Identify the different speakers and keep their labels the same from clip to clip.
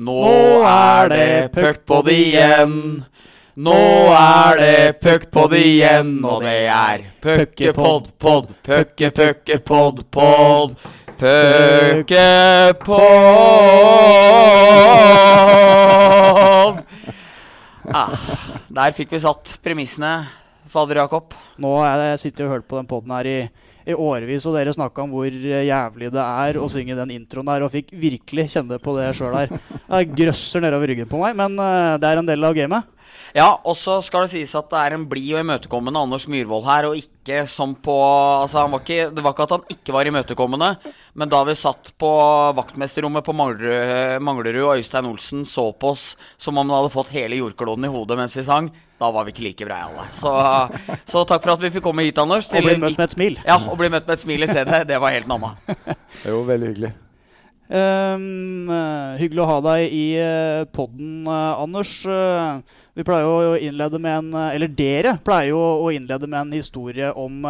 Speaker 1: Nå er det puckpod igjen. Nå er det puckpod igjen, og det er puckepod, pod, pucke, pucke, pod, pod. Puckepod. Ah, der fikk vi satt premissene, fader Jakob.
Speaker 2: Nå har jeg sittet og hørt på den poden her i, i årevis, og dere snakka om hvor jævlig det er å synge den introen der, og fikk virkelig kjenne på det sjøl her. Det grøsser nedover ryggen på meg, men uh, det er en del av gamet.
Speaker 1: Ja, og så skal det sies at det er en blid og imøtekommende Anders Myhrvold her, og ikke som på Altså, var ikke, det var ikke at han ikke var imøtekommende, men da vi satt på vaktmesterrommet på Manglerud, Manglerud og Øystein Olsen så på oss som om han hadde fått hele jordkloden i hodet mens vi sang, da var vi ikke like breiale. Så, så takk for at vi fikk komme hit, Anders.
Speaker 2: Og bli møtt med et smil.
Speaker 1: Ja, og bli møtt med et smil i stedet. Det var helt nanna.
Speaker 3: jo, veldig hyggelig.
Speaker 2: Um, hyggelig å ha deg i uh, podden, uh, Anders. Vi pleier jo å innlede med en Eller dere pleier jo å innlede med en historie om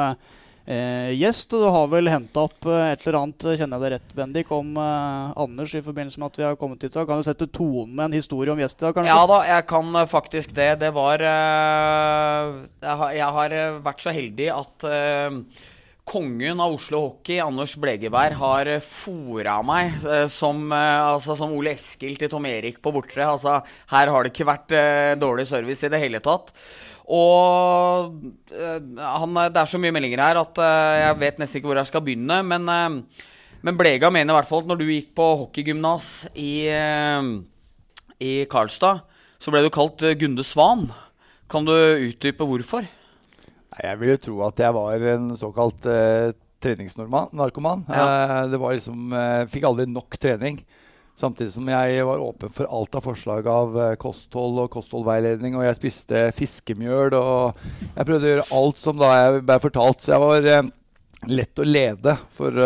Speaker 2: gjest. Du har vel henta opp et eller annet, kjenner jeg det rett, Bendik, om Anders i forbindelse med at vi har kommet hit. Kan du sette tonen med en historie om gjest i dag, kanskje?
Speaker 1: Ja da, jeg kan faktisk det. Det var jeg har, jeg, har, vært så heldig at Kongen av Oslo Hockey, Anders Blegeberg, har fora meg eh, som, eh, altså, som, Ole Eskil til Tom Erik på Bortre. Altså, her har det ikke vært uh, dårlig service i det hele tatt. Og uh, han, det er så mye meldinger her at uh, jeg vet nesten ikke hvor jeg skal begynne. Men, eh, men Blega mener i hvert fall at når du gikk på hockeygymnas i, i Karlstad, så ble du kalt Gunde Svan. Kan du utdype hvorfor?
Speaker 3: Jeg vil jo tro at jeg var en såkalt uh, treningsnarkoman. Ja. Uh, det var liksom uh, Fikk aldri nok trening. Samtidig som jeg var åpen for alt av forslag av kosthold og kostholdveiledning. Og jeg spiste fiskemjøl, og jeg prøvde å gjøre alt som da jeg ble fortalt. Så jeg var lett å lede. For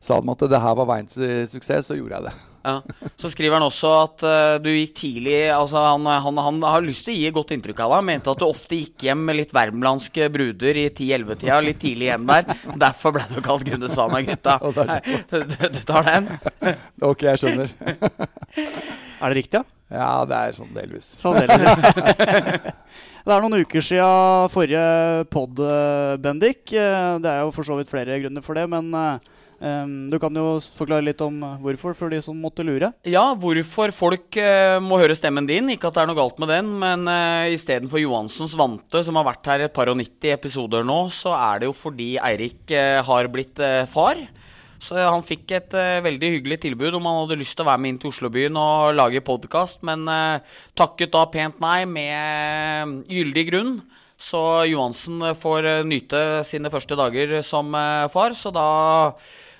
Speaker 3: sa de at det her var veien til suksess, så gjorde jeg det.
Speaker 1: Ja. Så skriver han også at uh, du gikk tidlig altså han, han, han, har lyst til å gi et godt inntrykk av deg. Mente at du ofte gikk hjem med litt värmlandske bruder i 10-11-tida. Litt tidlig hjem der. Derfor ble du kalt Gunde Svan av gutta. Du, du, du, tar den?
Speaker 3: ok, jeg skjønner.
Speaker 2: er det riktig, ja?
Speaker 3: Ja, det er sånn delvis.
Speaker 2: Sånn delvis. det er noen uker siden forrige pod, eh, Bendik. Eh, det er jo for så vidt flere grunner for det, men uh, Um, du kan jo forklare litt om hvorfor, for de som måtte lure.
Speaker 1: Ja, hvorfor folk uh, må høre stemmen din. Ikke at det er noe galt med den, men uh, istedenfor Johansens vante, som har vært her et par og 90 episoder nå, så er det jo fordi Eirik uh, har blitt far. Så han fikk et veldig hyggelig tilbud om han hadde lyst til å være med inn til Oslobyen og lage podkast, men takket da pent nei med gyldig grunn. Så Johansen får nyte sine første dager som far, så da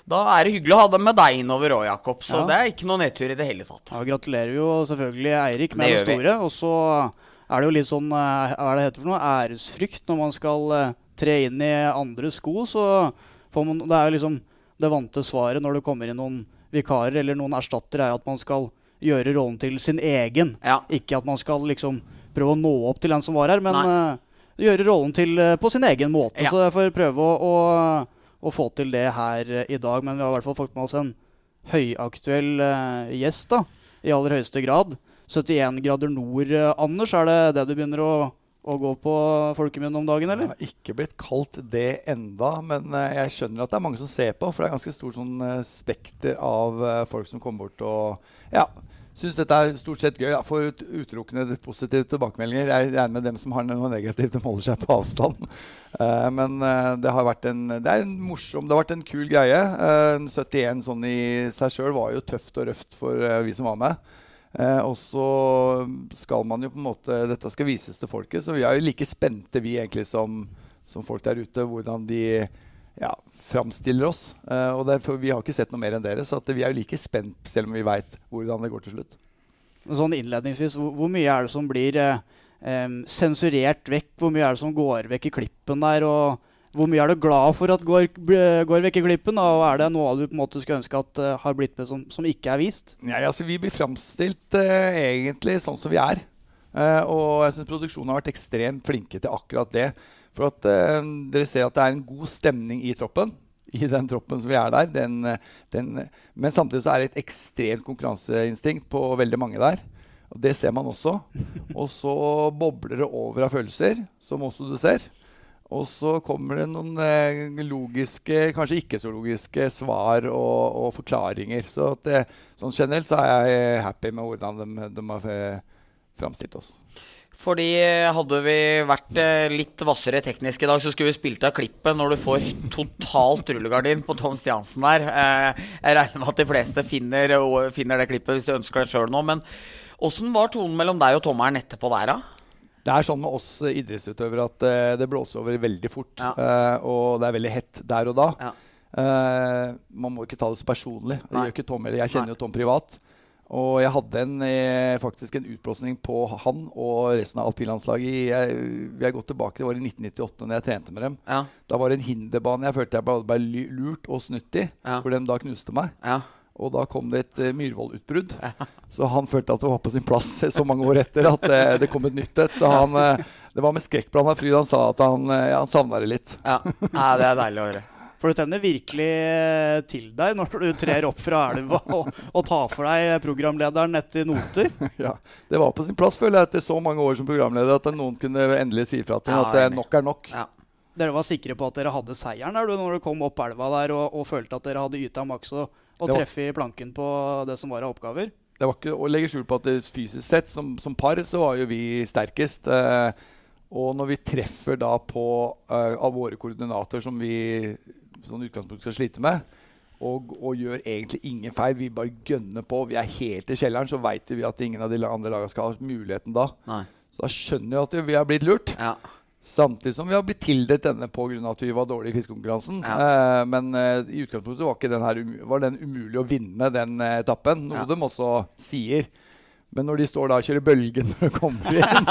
Speaker 1: da er det hyggelig å ha dem med deg innover òg, Jakob. Så ja. det er ikke noe nedtur i det hele tatt.
Speaker 2: Ja, gratulerer jo selvfølgelig Eirik med det, det store. Og så er det jo litt sånn eh, hva er det heter for noe, æresfrykt når man skal uh, tre inn i andre sko. Så får man Det er jo liksom det vante svaret når det kommer inn noen vikarer eller noen erstattere, er at man skal gjøre rollen til sin egen. Ja. Ikke at man skal liksom prøve å nå opp til den som var her, men uh, gjøre rollen til uh, på sin egen måte. Ja. Så jeg får prøve å, å å få til det her eh, i dag. Men vi har i hvert fall fått med oss en høyaktuell uh, gjest, da, i aller høyeste grad. 71 grader nord, uh, Anders. Er det det du begynner å, å gå på folkemunne om dagen, eller?
Speaker 3: Jeg har ikke blitt kalt det enda, men jeg skjønner at det er mange som ser på. For det er ganske stort sånn, spekter av folk som kommer bort og ja, syns dette er stort sett gøy. Jeg får utelukkende positive tilbakemeldinger. Jeg regner med dem som har noe negativt, de holder seg på avstand. Uh, men uh, det har vært en det er en morsom, det har vært en kul greie. Uh, eh, 71 sånn i seg sjøl var jo tøft og røft for vi som var med. og så skal man jo på en måte Dette skal vises til folket, så vi er jo like spente vi egentlig som, som folk der ute. Hvordan de ja, framstiller oss. Uh, og derfor, vi har ikke sett noe mer enn dere, så vi er jo like spent, selv om vi veit hvordan det går til slutt.
Speaker 2: Sånn innledningsvis, hvor, hvor mye er det som blir uh, um, sensurert vekk? Hvor mye er det som går vekk i klippen der? og hvor mye er du glad for at går, går vekk i klippen? Og er det noe du på en måte skulle ønske at uh, har blitt med som, som, ikke er vist?
Speaker 3: Nei, altså Vi blir framstilt egentlig sånn som vi er. og jeg syns produksjonen har vært ekstremt flinke til akkurat det. For at uh, dere ser at det er en god stemning i troppen. i den troppen som vi er der. Den, den, men samtidig så er det et ekstremt konkurranseinstinkt på veldig mange der. Og Det ser man også. Og så bobler det over av følelser, som også du ser. Og så kommer det noen eh, logiske, kanskje ikke så logiske svar og, og forklaringer. Så det, sånn generelt så er jeg happy med hvordan de, de har eh, framstilt oss.
Speaker 1: Fordi eh, hadde vi vært eh, litt hvassere teknisk i dag, så skulle vi spilt av klippet når du får totalt rullegardin på Tom Stiansen der. Eh, jeg regner med at de fleste finner, finner det klippet hvis de ønsker det sjøl nå. Men åssen var tonen mellom deg og tommeren etterpå der, da?
Speaker 3: Det er sånn med oss idrettsutøvere at det blåser over veldig fort. Ja. Og det er veldig hett der og da. Ja. Man må ikke ta det så personlig. Det gjør ikke Tom heller. Jeg kjenner jo Tom privat. Og jeg hadde en, faktisk en utblåsning på han og resten av alpinlandslaget. Vi har gått tilbake, Det var i 1998 når jeg trente med dem. Ja. Da var det en hinderbane jeg følte jeg ble, ble lurt og snytt i. Hvor de da knuste meg. Ja. Og da kom det et uh, Myhrvold-utbrudd. Ja. Så han følte at det var på sin plass så mange år etter at uh, det kom et nytt et. Så han, uh, det var med skrekkblanda fryd han sa at han, uh, han savna det litt.
Speaker 1: Ja. ja. det er deilig å høre.
Speaker 2: For du tenner virkelig til deg når du trer opp fra elva og, og tar for deg programlederen etter noter.
Speaker 3: ja, Det var på sin plass, føler jeg, etter så mange år som programleder, at noen kunne endelig si fra til ja, at nok er nok. Ja.
Speaker 2: Dere var sikre på at dere hadde seieren der, når du kom opp elva der og, og følte at dere hadde yta maks og og treffe i planken på det som var av oppgaver?
Speaker 3: Det var ikke å legge skjul på at det fysisk sett, som, som par, så var jo vi sterkest. Eh, og når vi treffer da på eh, av våre koordinater som vi sånn utgangspunkt skal slite med, og, og, gjør egentlig ingen feil, vi bare gønner på, vi er helt i kjelleren, så veit vi at ingen av de andre lagene skal ha muligheten da. Nei. Så da skjønner vi at vi har blitt lurt. Ja. Samtidig som vi har blitt tildelt denne pga. at vi var dårlige i fiskekonkurransen. Ja. Eh, men eh, i utgangspunktet var, den, var den umulig å vinne den eh, etappen, noe ja. de også sier. Men når de står da og kjører bølgen når de kommer inn,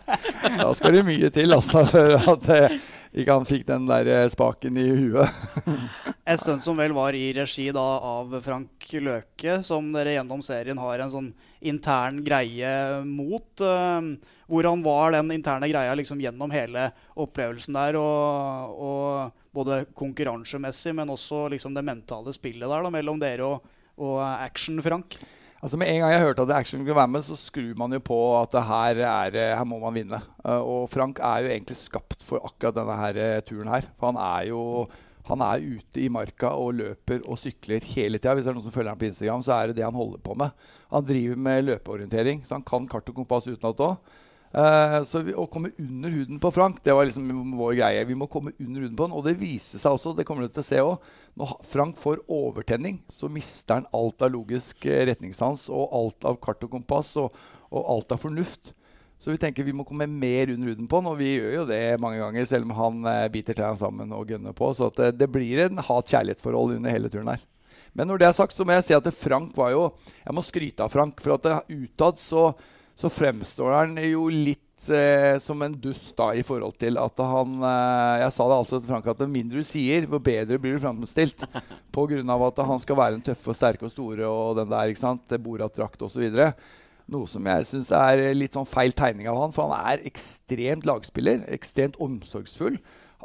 Speaker 3: da skal det mye til altså, at eh, ikke han fikk den der eh, spaken i huet.
Speaker 2: Et stunt som vel var i regi da av Frank Løke, som dere gjennom serien har en sånn intern greie mot. Uh, hvordan var den interne greia liksom gjennom hele opplevelsen der? Og, og både konkurransemessig, men også liksom det mentale spillet der da, mellom dere og, og Action-Frank?
Speaker 3: Altså Med en gang jeg hørte at Action kunne være med, så skrur man jo på at her, er, her må man vinne. Uh, og Frank er jo egentlig skapt for akkurat denne her, uh, turen her. For han er jo han er ute i marka og løper og sykler hele tida. Hvis det er noen som følger ham på Instagram, så er det det han holder på med. Han driver med løpeorientering, så han kan kart og kompass utenat òg. Uh, så vi, Å komme under huden på Frank det var liksom vår greie. Vi må komme under huden på han, Og det viste seg også, det kommer du til å se også, når Frank får overtenning, så mister han alt av logisk eh, retningssans og alt av kart og kompass og, og alt av fornuft. Så vi tenker vi må komme mer under huden på han, og vi gjør jo det mange ganger, selv om han eh, biter tærne sammen og gønner på. Så det, det, blir en hat-kjærlighetsforhold under hele turen her. Men når det er sagt, så må jeg si at Frank var jo Jeg må skryte av Frank, for at utad så, så, fremstår han jo litt eh, som en dust da, i forhold til at han eh, Jeg sa det altså til Frank at det mindre du sier, hvor bedre blir du framstilt. Pga. at han skal være den tøffe og sterke og store og den der, ikke sant, Borat-drakt osv. Noe som jeg syns er litt sånn feil tegning av han, for han er ekstremt lagspiller. Ekstremt omsorgsfull.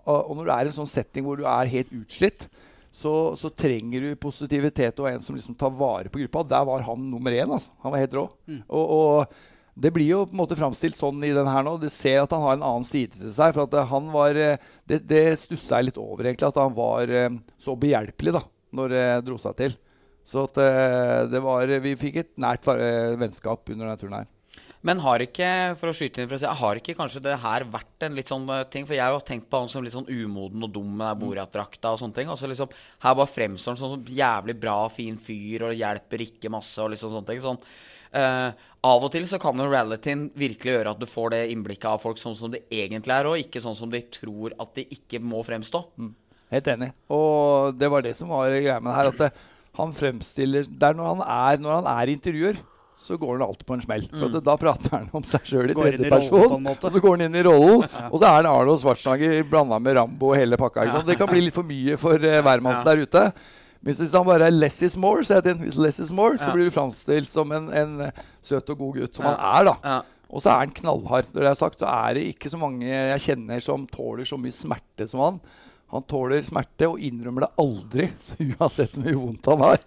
Speaker 3: Og når du er i en sånn setting hvor du er helt utslitt, så, så trenger du positivitet og en som liksom tar vare på gruppa. Der var han nummer én. Altså. Han var helt rå. Mm. Og, og, det blir jo på en måte framstilt sånn i den her nå. Du ser at han har en annen side til seg. For at han var Det, det stussa jeg litt over, egentlig. At han var eh, så behjelpelig da når det dro seg til. Så at, eh, det var, vi fikk et nært eh, vennskap under denne turen her.
Speaker 1: Men har ikke for å skyte inn for å si, har ikke kanskje det her vært en litt sånn eh, ting? For jeg har jo tenkt på han som litt sånn umoden og dum med Borat-drakta og sånne ting. Altså liksom, Her bare fremstår han sånn jævlig bra, fin fyr og hjelper ikke masse og liksom sånne ting. Sånn, uh, av og til så kan jo realityen virkelig gjøre at du får det innblikket av folk sånn som de egentlig er, og ikke sånn som de tror at de ikke må fremstå. Mm.
Speaker 3: Helt enig. Og det var det som var greia med det her. at det, han fremstiller Det er når han er, når han er intervjuer, så går han alltid på en smell. For mm. Da prater han om seg sjøl i tredjeperson. Og så går han inn i rollen. ja. Og så er han Arlo Schwarzenegger blanda med Rambo og hele pakka. Ja. Det kan bli litt for mye for uh, hvermannsen ja. der ute. Men hvis han bare er 'less is more', så, less is more, så blir du framstilt som en, en, eh, søt og god gutt, som han er. da. Og så er han knallhard. Når det er sagt, så er det ikke så mange jeg kjenner som tåler så mye smerte som han. Han tåler smerte og innrømmer det aldri. Så uansett hvor mye vondt han har,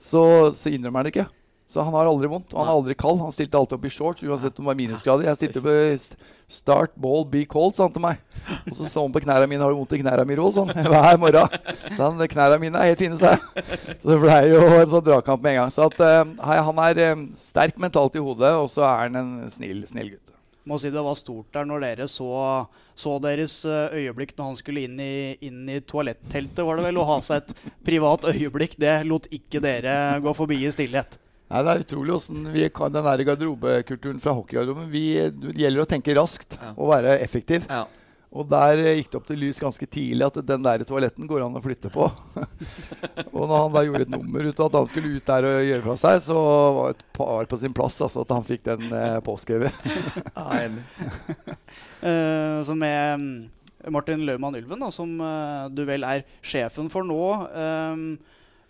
Speaker 3: så, så innrømmer han det ikke. Så han har aldri vondt. Og han er aldri kald. Han stilte alltid opp i shorts uansett om det var minusgrader. Jeg stilte opp Start ball, be cold, sa han til meg. Og så så han på knærne mine. Har du vondt i knærne mine, Sånn hver morgen. Så han, knærne mine er helt fine, sa jeg. Så det ble jo en sånn dragkamp med en gang. Så at, uh, han er um, sterk mentalt i hodet, og så er han en snill, snill gutt
Speaker 2: må si det var stort der når dere så, så deres eh, øyeblikk når han skulle inn i, inn i toaletteltet, var det vel, å ha seg et privat øyeblikk. Det lot ikke dere gå forbi i stillhet.
Speaker 3: Nei, Det er utrolig åssen vi kan den garderobekulturen fra hockeygarderoben. Det gjelder å tenke raskt ja. og være effektiv. Ja. Og der gikk det opp til lys ganske tidlig at den der toaletten går an å flytte på. og når han da gjorde et nummer ut av at han skulle ut der og gjøre fra seg, så var et par på sin plass altså, at han fikk den eh, påskrevet.
Speaker 2: uh, så med mm, Martin Løvmann Ylven, da, som uh, du vel er sjefen for nå. Um,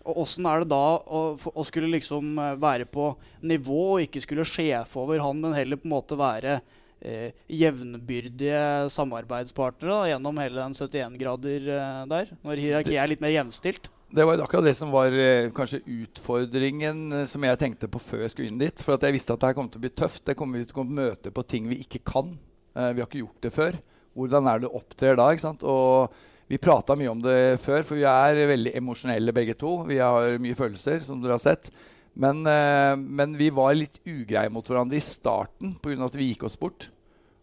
Speaker 2: og Åssen er det da å, å, skulle liksom være på nivå og ikke skulle sjefe over han, men heller på en måte være eh, jevnbyrdige samarbeidspartnere da, gjennom hele den 71 grader eh, der? Når hierarkiet er litt mer jevnstilt?
Speaker 3: Det var akkurat det som var eh, kanskje utfordringen eh, som jeg tenkte på før jeg skulle inn dit. For jeg visste at det her kom til å bli tøft. Det kommer vi til å møte på ting vi ikke kan. Eh, vi har ikke gjort det før. Hvordan er det du opptrer da? ikke sant? Og vi prata mye om det før, for vi er veldig emosjonelle begge to. Vi har mye følelser, som dere har sett. Men, eh, men vi var litt ugreie mot hverandre i starten pga. at vi gikk oss bort.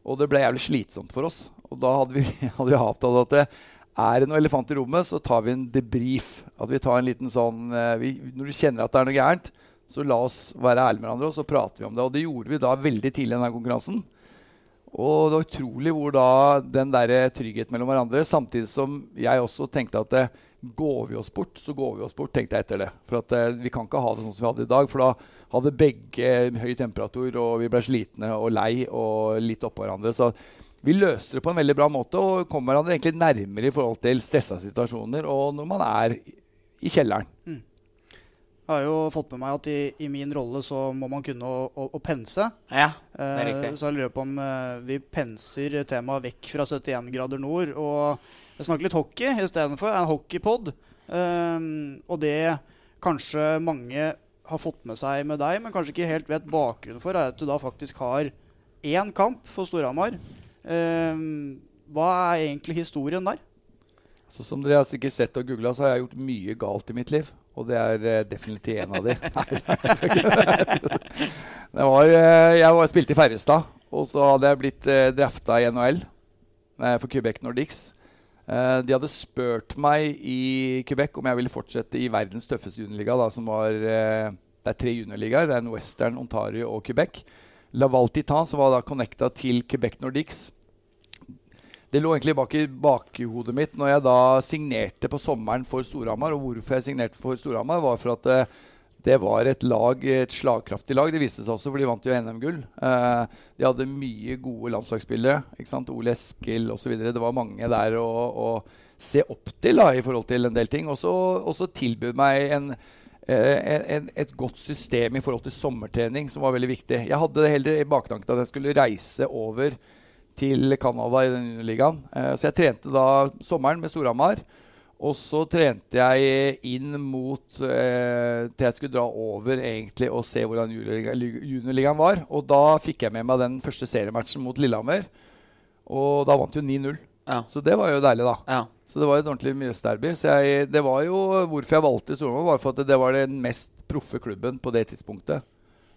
Speaker 3: Og det ble jævlig slitsomt for oss. Og da hadde vi, hadde vi avtalt at det er det noe elefant i rommet, så tar vi en debrief. At vi tar en liten sånn eh, vi, Når du kjenner at det er noe gærent, så la oss være ærlige med hverandre, og så prater vi om det. Og det gjorde vi da veldig tidlig i denne konkurransen. Og det var utrolig hvor da den der tryggheten mellom hverandre, samtidig som jeg også tenkte at det, går vi oss bort, så går vi oss bort, tenkte jeg etter det. For at, eh, vi kan ikke ha det sånn som vi hadde i dag. For da hadde begge høy temperatur, og vi ble slitne og lei og litt oppå hverandre. Så vi løste det på en veldig bra måte og kom hverandre egentlig nærmere i forhold til stressa situasjoner og når man er i kjelleren. Mm.
Speaker 2: Jeg har jo fått med meg at i, i, min rolle så må man kunne å, å, å pense.
Speaker 1: Ja, det er riktig.
Speaker 2: Eh, så jeg lurer på om eh, vi penser temaet vekk fra 71 grader nord og snakker litt hockey istedenfor. En hockeypod. Um, og det kanskje mange har fått med seg med deg, men kanskje ikke helt vet bakgrunnen for, er at du da faktisk har én kamp for Storhamar. Um, hva er egentlig historien der?
Speaker 3: Så som dere har sikkert sett og googla, så har jeg gjort mye galt i mitt liv. Og det er uh, definitivt en av de. det var, uh, jeg var, spilte i Færrestad, og så hadde jeg blitt uh, drafta i NHL for Quebec Nordics. De hadde spurt meg i Quebec om jeg ville fortsette i verdens tøffeste juniorliga. Da, som var, det er tre juniorligaer. Det er en Western, Ontario og Quebec. Laval Titan, som var da connecta til Quebec Nordics, det lå egentlig bak i bakhodet mitt når jeg da signerte på sommeren for Storhamar. Og hvorfor jeg signerte for Storhamar, var for at uh, det var et lag, et slagkraftig lag. Det viste seg også, for de vant jo NM-gull. Uh, de hadde mye gode landslagsspillere. ikke sant? Ole Eskil osv. Det var mange der å, å se opp til da, i forhold til en del ting. Og så tilbød meg en, en, et godt system i forhold til sommertrening, som var veldig viktig. Jeg hadde heller i baktanken at jeg skulle reise over til Canada i den ligaen. Uh, så jeg trente da sommeren med Storhamar. Og så trente jeg inn mot eh, til jeg skulle dra over egentlig og se hvordan juniorligaen var. Og da fikk jeg med meg den første seriematchen mot Lillehammer. Og da vant jo 9-0. Ja. Så det var jo deilig, da. Ja. Så det var et ordentlig Mjøsderby. Så jeg, det var jo hvorfor jeg valgte Storhamar, var for at det var den mest proffe klubben på det tidspunktet.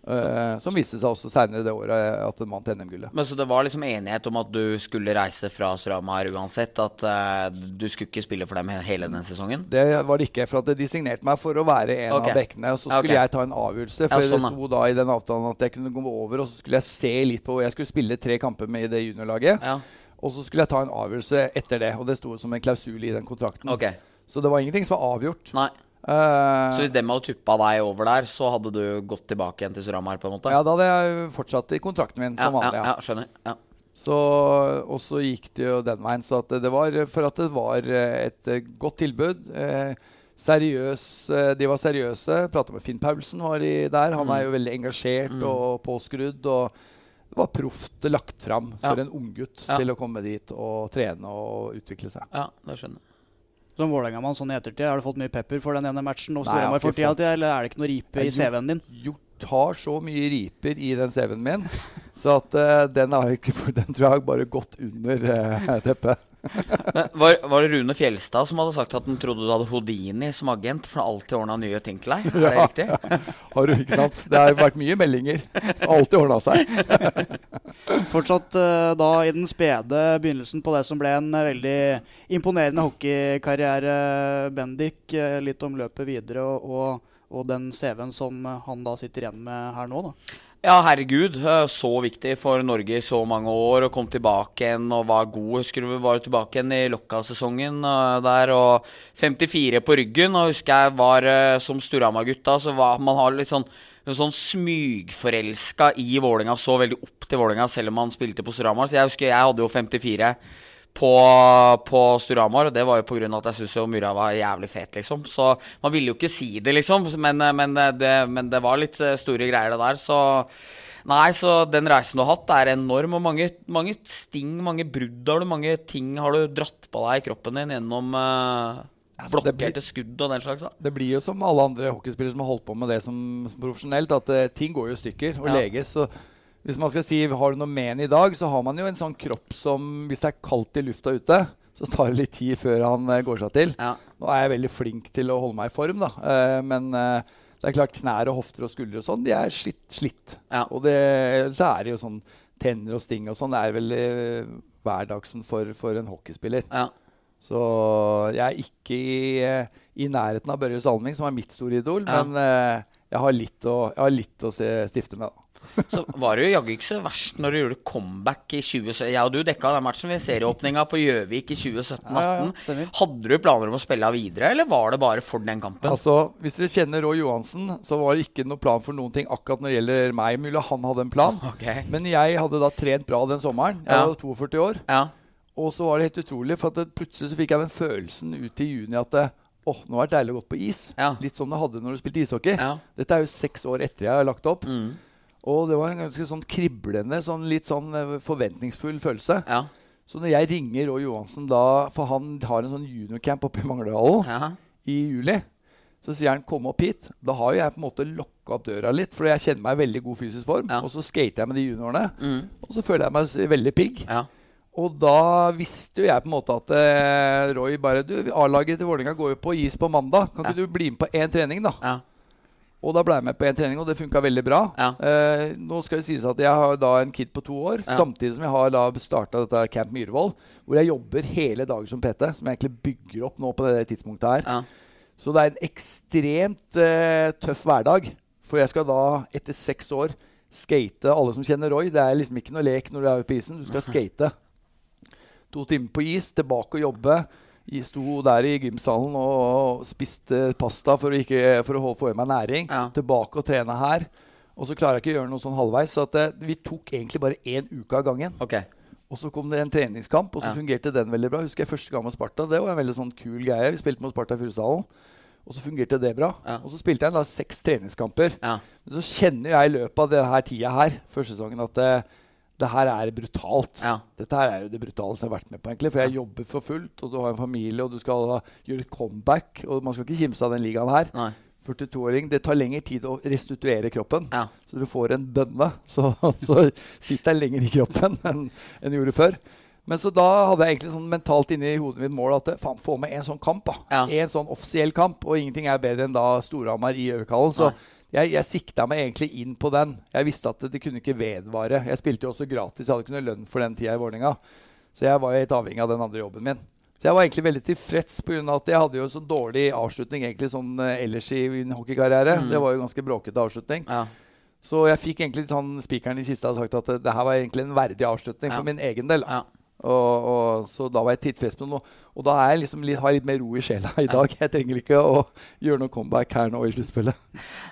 Speaker 3: Uh, som viste seg også seinere det året at den vant NM-gullet.
Speaker 1: Men Så det var liksom enighet om at du skulle reise fra Storhamar uansett? At uh, du skulle ikke spille for dem hele den sesongen?
Speaker 3: Det var det ikke. For at de signerte meg for å være en okay. av bekkene. Og så skulle okay. jeg ta en avgjørelse. For ja, sånn, det sto da i den avtalen at jeg kunne gå over, og så skulle jeg se litt på Jeg skulle spille tre kamper med i det juniorlaget. Ja. Og så skulle jeg ta en avgjørelse etter det. Og det sto som en klausul i den kontrakten.
Speaker 1: Okay.
Speaker 3: Så det var ingenting som var avgjort.
Speaker 1: Nei. Uh, så hvis dem hadde tuppa deg over der, så hadde du gått tilbake igjen til Suramar? på en måte?
Speaker 3: Ja, da hadde jeg fortsatt i kontrakten min
Speaker 1: ja,
Speaker 3: som vanlig.
Speaker 1: Ja, ja skjønner. Ja.
Speaker 3: Så, og så gikk det jo den veien. Så det var for at det var eh, et eh, godt tilbud. Eh, seriøs, de var seriøse. Prata med Finn Paulsen var i der. Han er jo mm. veldig engasjert mm. og påskrudd. Og det var proft lagt fram for en unggutt ja. til å komme dit og trene og utvikle seg.
Speaker 1: Ja, det skjønner jeg.
Speaker 2: Som Vålerenga-mann sånn i ettertid? Har du fått mye pepper for den ene matchen og Storhamar for tida, eller er det ikke noe ripe i CV-en din?
Speaker 3: Jo, har så mye riper i den CV-en min, så at uh, den, ikke, den, tror jeg har bare gått under uh, teppet.
Speaker 1: Var, var, det Rune Fjelstad som hadde sagt at han trodde du hadde Houdini som agent? For alltid ordna nye ting til deg? Er det ja, riktig?
Speaker 3: har du ikke sant? Det har vært mye meldinger. Alltid ordna seg.
Speaker 2: Fortsatt uh, da i den spede begynnelsen på det som ble en uh, veldig imponerende hockeykarriere, Bendik. Uh, litt om løpet videre og, og, og den CV-en som han da sitter igjen med her nå, da.
Speaker 1: Ja, herregud. Så viktig for Norge i så mange år. Og kom tilbake igjen og var god. Husker du vi var tilbake igjen i Lokka-sesongen uh, der. Og 54 på ryggen. Og husker jeg var uh, som Storhamar-gutta, så var man har litt sånn sånn smygforelska i Vålinga, så veldig opp til Vålinga selv om han spilte på Storhamar. Så jeg husker jeg hadde jo 54 på, på Storhamar. Og det var jo pga. at jeg syntes Myra var jævlig fet, liksom. Så man ville jo ikke si det, liksom. Men, men, det, men det, var litt eh, store greier, det der. Så Nei, så den reisen du har hatt, er enorm. Og mange, mange sting, mange brudd har du, mange ting har du dratt på deg i kroppen din gjennom uh, altså, blokkerte skudd og den slags. Da.
Speaker 3: Det blir jo som alle andre hockeyspillere som har holdt på med det som, som profesjonelt, at uh, ting går jo i stykker og ja. leges. Så hvis man skal si har du noe men i dag, så har man jo en sånn kropp som Hvis det er kaldt i lufta ute, så tar det litt tid før han uh, går seg til. Ja. Nå er jeg veldig flink til å holde meg i form, da. Uh, men uh, det er klart knær og hofter og skuldre og sånn, de er slitt. slitt. Ja. Og det, så er det jo sånn tenner og sting og sånn. Det er vel hverdagsen for, for en hockeyspiller. Ja. Så jeg er ikke i, i nærheten av Børje Salming, som er mitt store idol, men jeg har å, jeg har litt å se, stifte med. da.
Speaker 1: Så var det jo jaggu ikke så verst når du gjorde comeback i 2017. Jeg og du dekka den matchen ved serieåpninga på Gjøvik i 2017-2018. Ja, ja, Hadde du planer om å spille videre, eller var det bare for den kampen?
Speaker 3: Altså, Hvis dere kjenner Roy Johansen, så var det ikke noe plan for noen ting akkurat når det gjelder meg. Mulig han hadde en plan. Okay. Men jeg hadde da trent bra den sommeren. Jeg var 42 år. Ja. Og så var det helt utrolig, for plutselig så fikk jeg den følelsen ut i juni at åh, oh, nå er det deilig å gå på is. Ja. Litt som du hadde når du spilte ishockey. Ja. Dette er jo seks år etter jeg har lagt opp. Mm. Og det var en ganske sånn kriblende, sånn litt sånn eh, forventningsfull følelse. Ja. Så når jeg ringer Roy Johansen da, for han har en sånn juniorcamp oppe i Mangledalen ja. i juli, så sier han 'kom opp hit'. Da har jo jeg på en måte lokka opp døra litt, for jeg kjenner meg i veldig god fysisk form. Ja. Og så skater jeg med de juniorene, mm. og så føler jeg meg veldig pigg. Ja. Og da visste jo jeg på en måte at eh, Roy bare du, A-laget til Vålerenga går jo på is på mandag. Kan ikke du bli med på én trening, da? Og da ble jeg med på en trening, og det funka veldig bra. Ja. Eh, nå skal det sies at jeg har da en kid på to år, ja. samtidig som jeg har da starta dette Camp Myhrvold, hvor jeg jobber hele dager som PT, som jeg egentlig bygger opp nå på det tidspunktet her. Ja. Så det er en ekstremt eh, tøff hverdag. For jeg skal da, etter seks år, skate alle som kjenner Roy. Det er liksom ikke noe lek når du er på isen. Du skal skate. To timer på is, tilbake og jobbe. Jeg sto der i gymsalen og, spiste pasta for å, ikke, for å få i meg næring. Ja. Tilbake og trene her. Og så klarer jeg ikke å gjøre noe sånn halvveis. Så det, vi tok egentlig bare én uke av gangen. Okay. Og så kom det en treningskamp, og så ja. fungerte den veldig bra. Husker jeg første gang med Sparta. Det var en veldig sånn kul greie. Vi spilte mot Sparta i Furusallen. Og så fungerte det bra. Ja. Og så spilte jeg da seks treningskamper. Ja. Men så kjenner jeg i løpet av denne tida her, første sesongen, at uh, det her er brutalt. Ja. Dette her er jo det brutaleste jeg har vært med på. egentlig, For jeg ja. jobber for fullt, og du har en familie, og du skal gjøre et comeback. Og man skal ikke kimse av den ligaen her. 42-åring, Det tar lengre tid å restituere kroppen. Ja. Så du får en bønne. Så, så sitter den lenger i kroppen enn en gjorde før. Men så da hadde jeg egentlig sånn mentalt inni hodet mitt mål at faen, få med en sånn kamp. da. En sånn offisiell kamp. Og ingenting er bedre enn da Storhamar i Øverkallen. Så Nei jeg, jeg sikta meg egentlig inn på den. Jeg visste at det, kunne ikke vedvare. Jeg spilte jo også gratis. Jeg hadde ikke noe lønn for den tida i Vålerenga. Så jeg var jo helt avhengig av den andre jobben min. Så jeg var egentlig veldig tilfreds pga. at jeg hadde jo så dårlig avslutning egentlig sånn uh, ellers i min hockeykarriere. Mm. Det var jo ganske bråkete avslutning. Ja. Så jeg fikk egentlig sånn spikeren i kista og sagt at det her var egentlig en verdig avslutning ja. for min egen del. Ja. Og, og, så da var jeg tilfreds med noe. Og da er jeg liksom har jeg litt mer ro i sjela i dag. Jeg trenger ikke å gjøre noe comeback her nå i sluttspillet.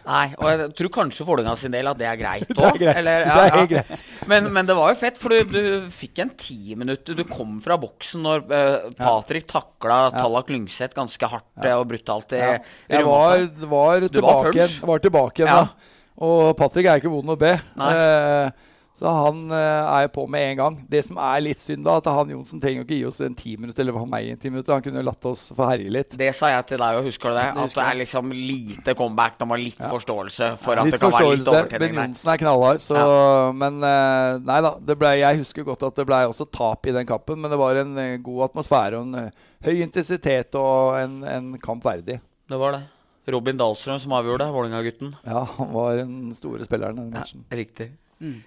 Speaker 1: Nei, og jeg tror kanskje Vålerenga sin del at det er greit
Speaker 3: òg. Ja. Ja.
Speaker 1: Men, men, det var jo fett, for du, du fikk en ti minutter. Du kom fra boksen når uh, Patrick takla Tallak Lyngseth ganske hardt og brutalt i, ja.
Speaker 3: Jeg var, var, tilbake, var, var tilbake igjen da. Og Patrick er ikke vond å be. Uh, Så han uh, er på med en gang. Det som er litt synd, da, at han Johnsen trenger jo ikke gi oss en ti minutter. Eller for meg en ti minutter. Han kunne jo latt oss få herje litt.
Speaker 1: Det sa jeg til deg òg, husker du det? At det er liksom lite comeback når man har litt ja. forståelse for at
Speaker 3: litt
Speaker 1: det kan være litt overtenning
Speaker 3: Men Johnsen er knallhard, så ja. Men uh, nei da. Ble, jeg husker godt at det ble også tap i den kampen, men det var en uh, god atmosfære og en høy intensitet og en, en kamp verdig.
Speaker 1: Det var det. Robin Dahlstrøm som avgjorde, Vålerenga-gutten.
Speaker 3: Ja, han var den store spilleren den matchen.
Speaker 1: Ja, riktig. Mm.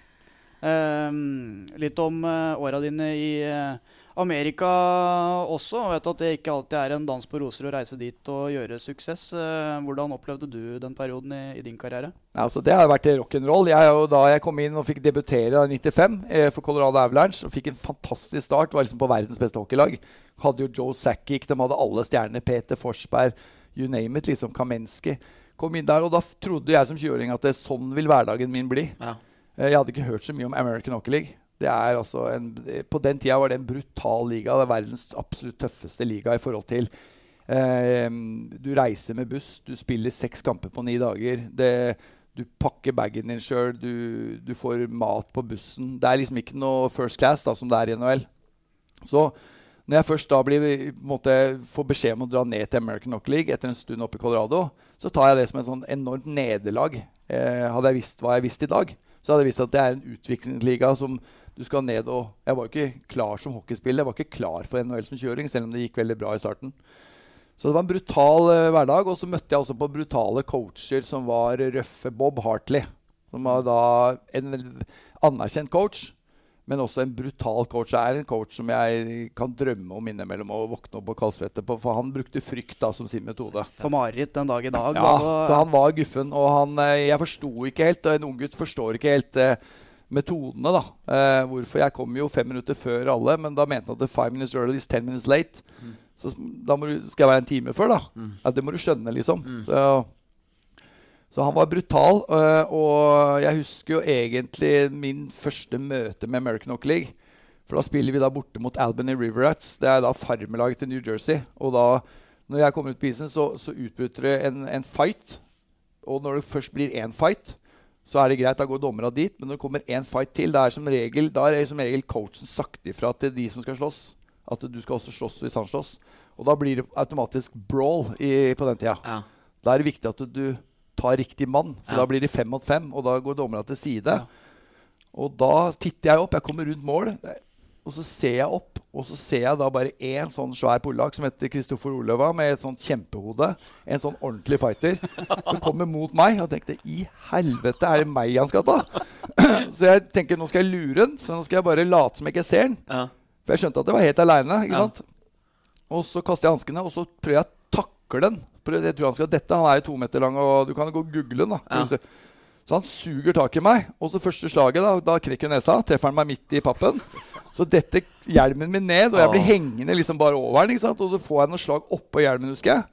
Speaker 2: Um, litt om uh, åra dine i uh, Amerika også. Jeg vet at det ikke alltid er en dans på roser å reise dit og gjøre suksess. Uh, hvordan opplevde du den perioden i, i din karriere?
Speaker 3: Altså, det har vært rock'n'roll. Da jeg kom inn og fikk debutere i 95 eh, for Colorado Avalanche og fikk en fantastisk start, var liksom på verdens beste hockeylag. Hadde jo Joe Sackick, de hadde alle stjernene. Peter Forsberg, you name it. liksom Kamensky. Kom inn der, og da trodde jeg som 20-åring at det, sånn vil hverdagen min bli. Ja. Eh, jeg hadde ikke hørt så mye om American Hockey League. Altså en, på den tida var det en brutal liga. Det er verdens absolutt tøffeste liga i forhold til eh, Du reiser med buss, du spiller seks kamper på ni dager. Det, du pakker bagen din sjøl, du, du, får mat på bussen. Det er liksom ikke noe first class da, som det er i NHL. Så når jeg først da blir, måte, får beskjed om å dra ned til American Hockey League etter en stund oppe i Colorado, så tar jeg det som et sånn enormt nederlag. Eh, hadde jeg visst hva jeg visste i dag, så hadde jeg visst at det er en utviklingsliga som du skal ned og Jeg var jo ikke klar som hockeyspiller. Jeg var ikke klar for NHL som kjøring, selv om det gikk veldig bra i starten. Så det var en brutal uh, hverdag. Og så møtte jeg også på brutale coacher som var røffe Bob Hartley. Som var da en anerkjent coach men også en brutal coach. Det er en coach som jeg kan drømme om innimellom å våkne opp og kaldsvette på, for han brukte frykt da som sin metode.
Speaker 2: For mareritt den dag i dag.
Speaker 3: Ja, så han var guffen. Og han, eh, jeg forsto ikke helt, og en unggutt forstår ikke helt eh, metodene. da. Eh, hvorfor Jeg kom jo fem minutter før alle, men da mente han at five minutes early is ten minutes late. Mm. Så da du, skal jeg være en time før, da. Mm. Ja, det må du skjønne, liksom. Mm. Så så han var brutal. Uh, og jeg husker jo egentlig min første møte med American Hockey League. For da spiller vi da borte mot Albany Riverats. Det er da farmelaget til New Jersey. Og da, når jeg kommer ut på isen, så, så utbryter det en, en, fight. Og når det først blir én fight, så er det greit. Da går dommerne dit. Men når det kommer én fight til, da er, som regel, da er som regel coachen sagt ifra til de som skal slåss. At du skal også slåss hvis han slåss. Og da blir det automatisk brawl i, på den tida. Ja. Da er det viktig at du tar riktig mann. For ja. da blir de fem mot fem, og da går dommerne til side. Ja. Og da titter jeg opp. Jeg kommer rundt mål, og så ser jeg opp. Og så ser jeg da bare én sånn svær polakk som heter Kristoffer Oløva, med et sånt kjempehode. En sånn ordentlig fighter som kommer mot meg. Og tenkte i helvete, er det meg han skal ta? så jeg tenker nå skal jeg lure han, så nå skal jeg bare late som jeg ikke ser han. Ja. For jeg skjønte at jeg var helt aleine. Ja. Og så kaster jeg hanskene, og så prøver jeg å takle den. Jeg tror han skal dette. Han er jo to meter lang, og du kan gå og google den. da. Ja. Så han suger tak i meg. Og så første slaget, da, da krekker nesa. Treffer han meg midt i pappen. Så detter hjelmen min ned, og jeg blir hengende liksom bare over den. Og så får jeg noen slag oppå hjelmen, husker jeg.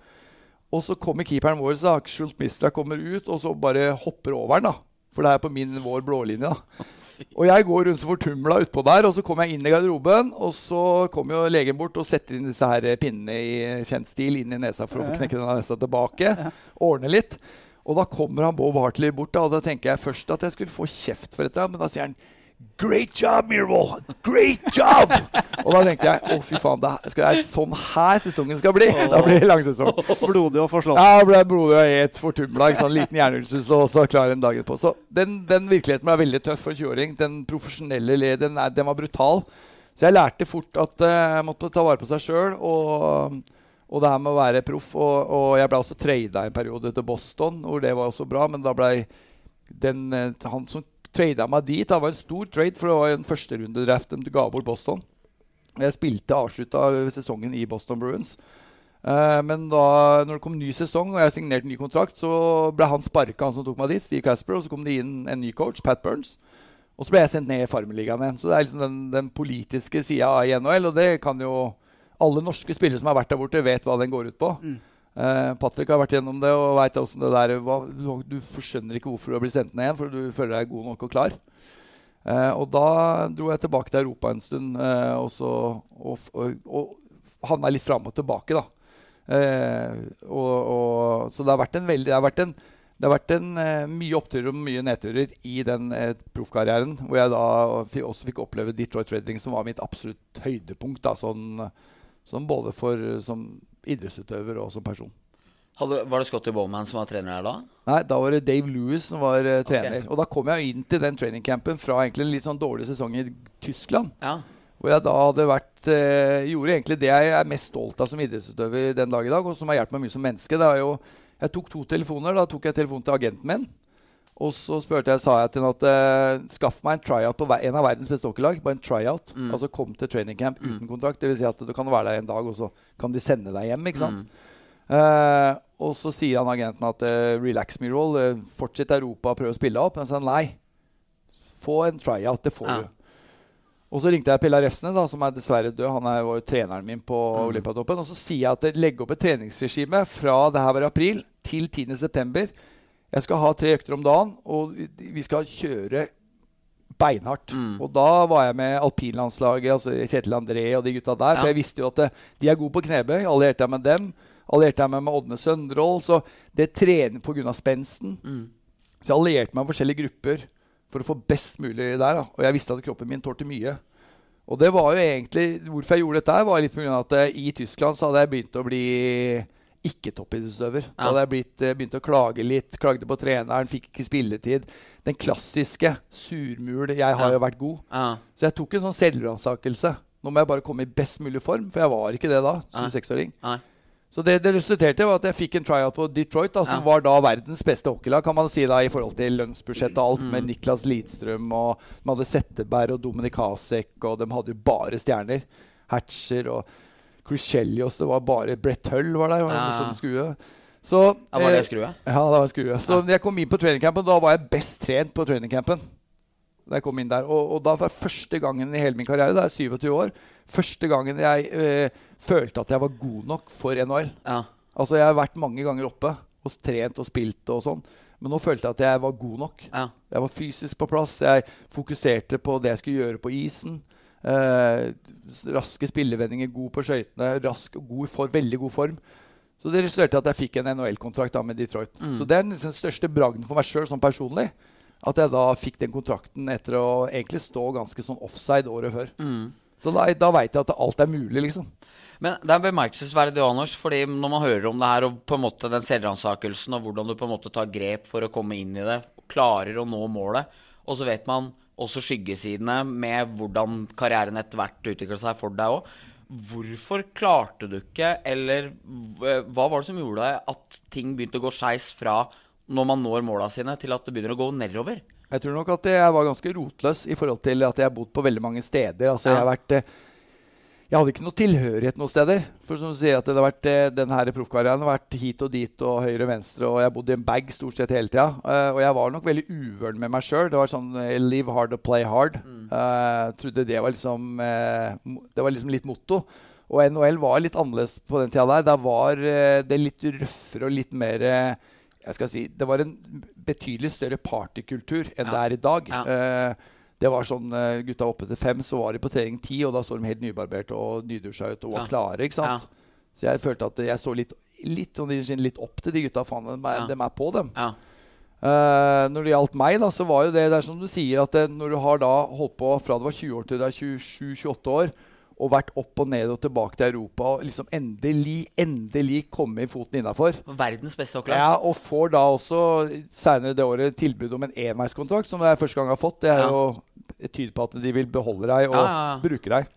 Speaker 3: Og så kommer keeperen vår, så Schult Mistra kommer ut, og så bare hopper over den. da. For det er på min, vår blålinje. da. Og jeg går rundt så fortumla utpå der, og så kommer jeg inn i garderoben. Og så kommer jo legen bort og setter inn disse her pinnene i kjent stil inn i nesa for å få knekke denne nesa tilbake. Ordne litt. Og da kommer han Bob Hartley bort, da, og da tenker jeg først at jeg skulle få kjeft for dette, men da sier han Great job, Mirvold! Great job! og da tenkte jeg å fy faen, det er sånn her sesongen skal bli. Da blir det langsesong.
Speaker 2: Blodig og forslått.
Speaker 3: Ja, ble blodig og helt fortumla. Sånn liten hjernerystelse og så klar en dag på. Så den, den virkeligheten ble veldig tøff for en 20-åring. Den profesjonelle leden den var brutal. Så jeg lærte fort at uh, måtte ta vare på seg sjøl. Og, og, det her med å være proff. Og, og jeg ble også trada en periode til Boston, hvor det var også bra. Men da ble den, uh, han som trada meg dit. Det var en stor trade, for det var en førsterundedraft de ga bort Boston. Jeg spilte avslutta sesongen i Boston Bruins. Uh, men da når det kom ny sesong og jeg signerte ny kontrakt, så ble han sparka, han som tok meg dit, Steve Casper. Og så kom det inn en ny coach, Pat Burns. Og så ble jeg sendt ned i Farmerligaen igjen. Så det er liksom den, den politiske sida av NHL. Og det kan jo alle norske spillere som har vært der borte, vet hva den går ut på. Mm. Uh, Patrick har vært gjennom det og veit åssen det der du, skjønner ikke hvorfor du har blitt sendt ned igjen, for du føler deg god nok og klar. Uh, og da dro jeg tilbake til Europa en stund uh, og, så, og, og, og havna litt fram og tilbake, da. Og, så det har vært en veldig Det har vært en, det har vært en, mye oppturer og mye nedturer i den proffkarrieren. Hvor jeg da også fikk oppleve Detroit Redding, som var mitt absolutt høydepunkt. Da, sånn, sånn både for, som idrettsutøver og som person.
Speaker 1: Hadde, var det Scotty Bowman som var trener der da?
Speaker 3: Nei, da var det Dave Lewis som var uh, trener. Okay. Og da kom jeg inn til den trainingcampen fra egentlig en litt sånn dårlig sesong i Tyskland.
Speaker 1: Ja.
Speaker 3: Hvor jeg da hadde vært uh, Gjorde egentlig det jeg er mest stolt av som idrettsutøver den dag i dag, og som har hjulpet meg mye som menneske. Det er jo jeg tok to telefoner. Da tok jeg telefonen til agenten min. Og så jeg, sa jeg til henne at uh, skaff meg en tryout på en av verdens beste hockeylag. Bare en tryout. Mm. Altså kom til training camp mm. uten kontrakt. Dvs. Si at du kan være der en dag, og så kan de sende deg hjem. ikke sant? Mm. Uh, og så sier han agenten at uh, relax me roll, uh, fortsett Europa prøv å spille opp. Men så sier han nei. Få en tryout. Det får ja. du. Og så ringte jeg Pella Refsene da, som er dessverre død. Han er jo treneren min på mm. Olympiatoppen. Og så sier jeg at legg opp et treningsregime fra det her var april til 10.9. Jeg skal ha tre økter om dagen, og vi skal kjøre beinhardt. Mm. Og da var jeg med alpinlandslaget, altså Kjetil André og de gutta der. Ja. For jeg visste jo at eh, de er gode på knebøy. Allierte jeg med dem. Allierte jeg meg med Ådne Søndrål. Så det trener pga. spensten. Mm. Så jeg allierte meg med forskjellige grupper for å få best mulig der. Da. Og jeg visste at kroppen min tålte mye. Og det var jo egentlig, Hvorfor jeg gjorde dette, var litt pga. at uh, i Tyskland så hadde jeg begynt å bli ikke-toppidrettsutøver. Ja. Da hadde jeg blitt, uh, begynt å klage litt. Klagde på treneren, fikk ikke spilletid. Den klassiske surmul 'jeg har ja. jo vært god'. Ja. Så jeg tok en sånn selvransakelse. Nå må jeg bare komme i best mulig form, for jeg var ikke det da. som 26-åring. Så det det resulterte var at jeg fikk en tryout på Detroit, da, som var da verdens beste hockeylag, kan man si da, i forhold til lønnsbudsjett og alt, mm. med Niklas Lidstrøm og de hadde Setteberg og Dominik Hasek, og de hadde jo bare stjerner. Hatcher og Chris Det var bare Brett Hull var der. Var ja. morsom skue. Så,
Speaker 1: ja, var det eh, skrue?
Speaker 3: Ja, det var skrue. Så jeg kom inn på trainingcampen, da var jeg best trent på trainingcampen. Da jeg kom inn der. Og, og da var første gangen i hele min karriere, da er jeg 27 år, første gangen jeg eh, følte at jeg var god nok for NHL. Ja. Altså, jeg har vært mange ganger oppe og trent og spilt og sånn. Men nå følte jeg at jeg var god nok. Ja. Jeg var fysisk på plass. Jeg fokuserte på det jeg skulle gjøre på isen. Eh, raske spillevendinger, god på skøytene, rask og god for, veldig god form. Så det resulterte i at jeg fikk en NHL-kontrakt med Detroit. Mm. Så det er den største bragden for meg sjøl sånn personlig. At jeg da fikk den kontrakten etter å egentlig stå ganske sånn offside året før. Mm. Så da, da veit jeg at alt er mulig, liksom.
Speaker 1: Men det er bemerkelsesverdig, Anders, fordi når man hører om det her, og på en måte den selvransakelsen, og hvordan du på en måte tar grep for å komme inn i det, klarer å nå målet, og så vet man også skyggesidene med hvordan karrieren etter hvert utvikla seg for deg òg. Hvorfor klarte du ikke, eller hva var det som gjorde at ting begynte å gå skeis fra når man når måla sine, til at det begynner å gå nedover?
Speaker 3: Jeg tror nok at jeg var ganske rotløs i forhold til at jeg har bodd på veldig mange steder. Altså, ja. jeg, har vært, eh, jeg hadde ikke noe tilhørighet noen steder. For som du sier at det hadde vært, eh, den her proffkarrieren har vært hit og dit og høyre og venstre. Og jeg bodde i en bag stort sett hele tida. Uh, og jeg var nok veldig uvøren med meg sjøl. Det var sånn live hard og play hard. Mm. Uh, trodde det var liksom Det var liksom litt motto. Og NHL var litt annerledes på den tida der. Da var det litt røffere og litt mer jeg skal si, Det var en betydelig større partykultur enn ja. det er i dag. Ja. Uh, det var sånn uh, Gutta oppe til fem, så var de på trening ti, og da så de helt nybarberte og nydusja ut og var ja. klare. ikke sant? Så jeg følte at jeg så litt, litt, sånn, litt opp til de gutta. Faen, de, de, er på dem. Uh, når det gjaldt meg, da, så var jo det, det er som du sier, at det, når du har da holdt på fra du var 20 år til du er 27-28 år, og vært opp og ned og tilbake til Europa og liksom endelig, endelig komme i foten innafor.
Speaker 1: Verdens beste hockeylag.
Speaker 3: Ja, og får da også seinere det året tilbud om en enveiskontrakt, som jeg første gang har fått. Det er ja. jo et tyder på at de vil beholde deg og ja, ja, bruke deg.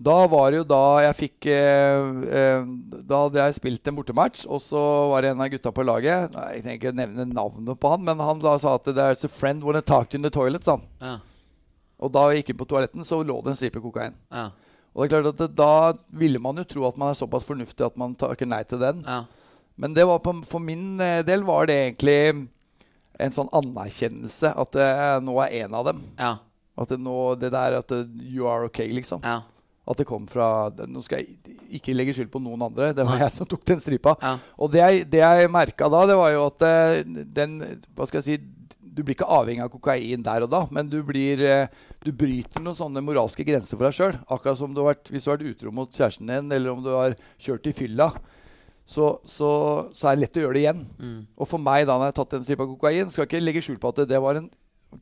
Speaker 3: Da var det jo da jeg fikk eh, eh, Da hadde jeg spilt en bortematch, og så var det en av gutta på laget Jeg trenger ikke nevne navnet på han, men han da sa at 'There's a friend when I talk in the toilet', sa han. Ja. Og da jeg gikk inn på toaletten, så lå det en stripe kokain. Ja. Og det er klart at det, Da ville man jo tro at man er såpass fornuftig at man takker nei til den. Ja. Men det var på, for min eh, del var det egentlig en sånn anerkjennelse at jeg eh, nå er en av dem. Ja. At det, nå, det der at det, you are okay, liksom. Ja. At det kom fra Nå skal jeg ikke legge skyld på noen andre. Det var Nei. jeg som tok den stripa. Ja. Og det jeg, det jeg merka da, det var jo at eh, den Hva skal jeg si du blir ikke avhengig av kokain der og da, men du, blir, eh, du bryter noen sånne moralske grenser for deg sjøl. Akkurat som du har vært, hvis du har vært utro mot kjæresten din, eller om du har kjørt i fylla. så, så, så, er det lett å gjøre det igjen. Mm. Og for meg, da når jeg har tatt en stripe kokain, skal jeg ikke legge skjul på at det, det var en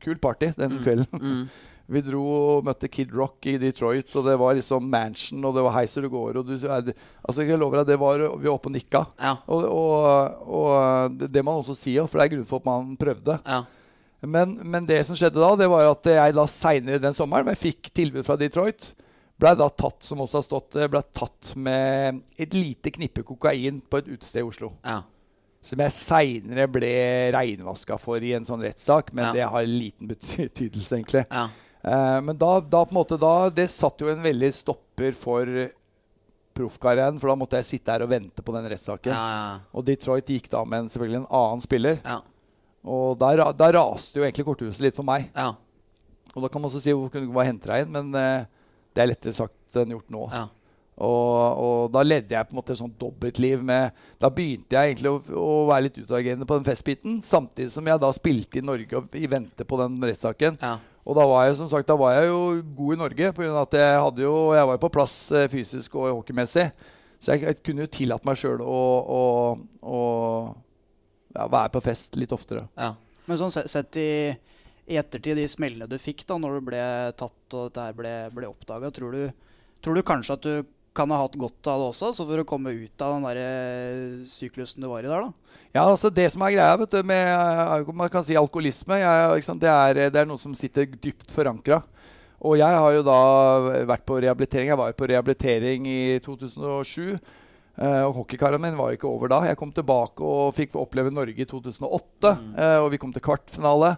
Speaker 3: kul party den mm. kvelden. Mm. Vi dro og møtte Kid Rock i Detroit, og det var liksom Mansion, og det var Heiser og går. Og du, altså jeg lover deg, det var, Vi var oppe og nikka. Ja. Og, og, og, det må man også si, for det er grunn for at man prøvde. Ja. Men, men, det som skjedde da, det var at jeg da seinere den sommeren jeg fikk tilbud fra Detroit, ble da tatt som også har stått, ble tatt med et lite knippe kokain på et utested i Oslo. Ja. Som jeg seinere ble reinvaska for i en sånn rettssak, men det har liten betydelse, egentlig. Ja. Uh, men da, da, på en måte da, Det satt jo en veldig stopper for proffkarrieren. For da måtte jeg sitte her og vente på den rettssaken. Ja, ja. Og Detroit gikk da med en, selvfølgelig en annen spiller. Ja. Og da, der, raste jo egentlig korthuset litt for meg. Og da kan man også si hvor kunne du bare hente deg inn, men uh, det er lettere sagt enn gjort nå. Og, og, da ledde jeg på en måte et sånt dobbeltliv med Da begynte jeg egentlig å, å være litt utagerende på den festbiten, samtidig som jeg da spilte i Norge og i vente på den rettssaken. Ja. Og da var jeg som sagt, da var jeg jo god i Norge, pga. at jeg, hadde jo, jeg var jo på plass eh, fysisk og hockeymessig. Så jeg, jeg, kunne jo tillatt meg sjøl å, å, å ja, være på fest litt oftere. Ja.
Speaker 2: Men sånn sett i, i, ettertid, de smellene du fikk da når du ble tatt og dette ble, ble oppdaga, tror, tror, du kanskje at du kan ha hatt godt av det også, så for å komme ut av den der eh, syklusen du var i der? da?
Speaker 3: Ja, altså Det som er greia vet du, med eh, man kan si alkoholisme, jeg, det, er, det, er, noe som sitter dypt forankra. Og jeg har jo da vært på rehabilitering. Jeg var jo på rehabilitering i 2007. Eh, og Hockeykarrieren min var ikke over da. Jeg kom tilbake og fikk oppleve Norge i 2008. Mm. Uh, og vi kom til kvartfinale.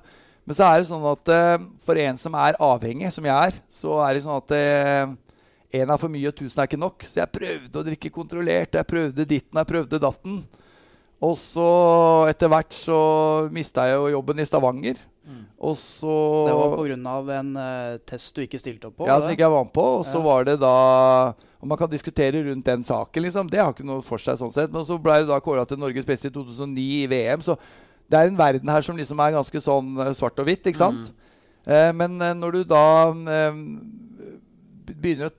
Speaker 3: Men så er det sånn at uh, for en som er avhengig, som jeg er, så er det sånn at én er for mye, og tusen er ikke nok. Så jeg prøvde å drikke kontrollert. Jeg prøvde ditten, jeg prøvde datten. Og så etter hvert så mista jeg jo jobben i Stavanger. Mm. Og så
Speaker 2: Det var pga. en uh, test du ikke stilte opp på?
Speaker 3: Ja, som ikke jeg var med på. Og så ja. var det da Og man kan diskutere rundt den saken, liksom. Det har ikke noe for seg sånn sett. Men så ble det da kåra til Norges beste i 2009 i VM. Så det er en verden her som liksom er ganske sånn eh, svart og hvitt, ikke sant? Mm. Eh, men eh, når du da eh, begynner å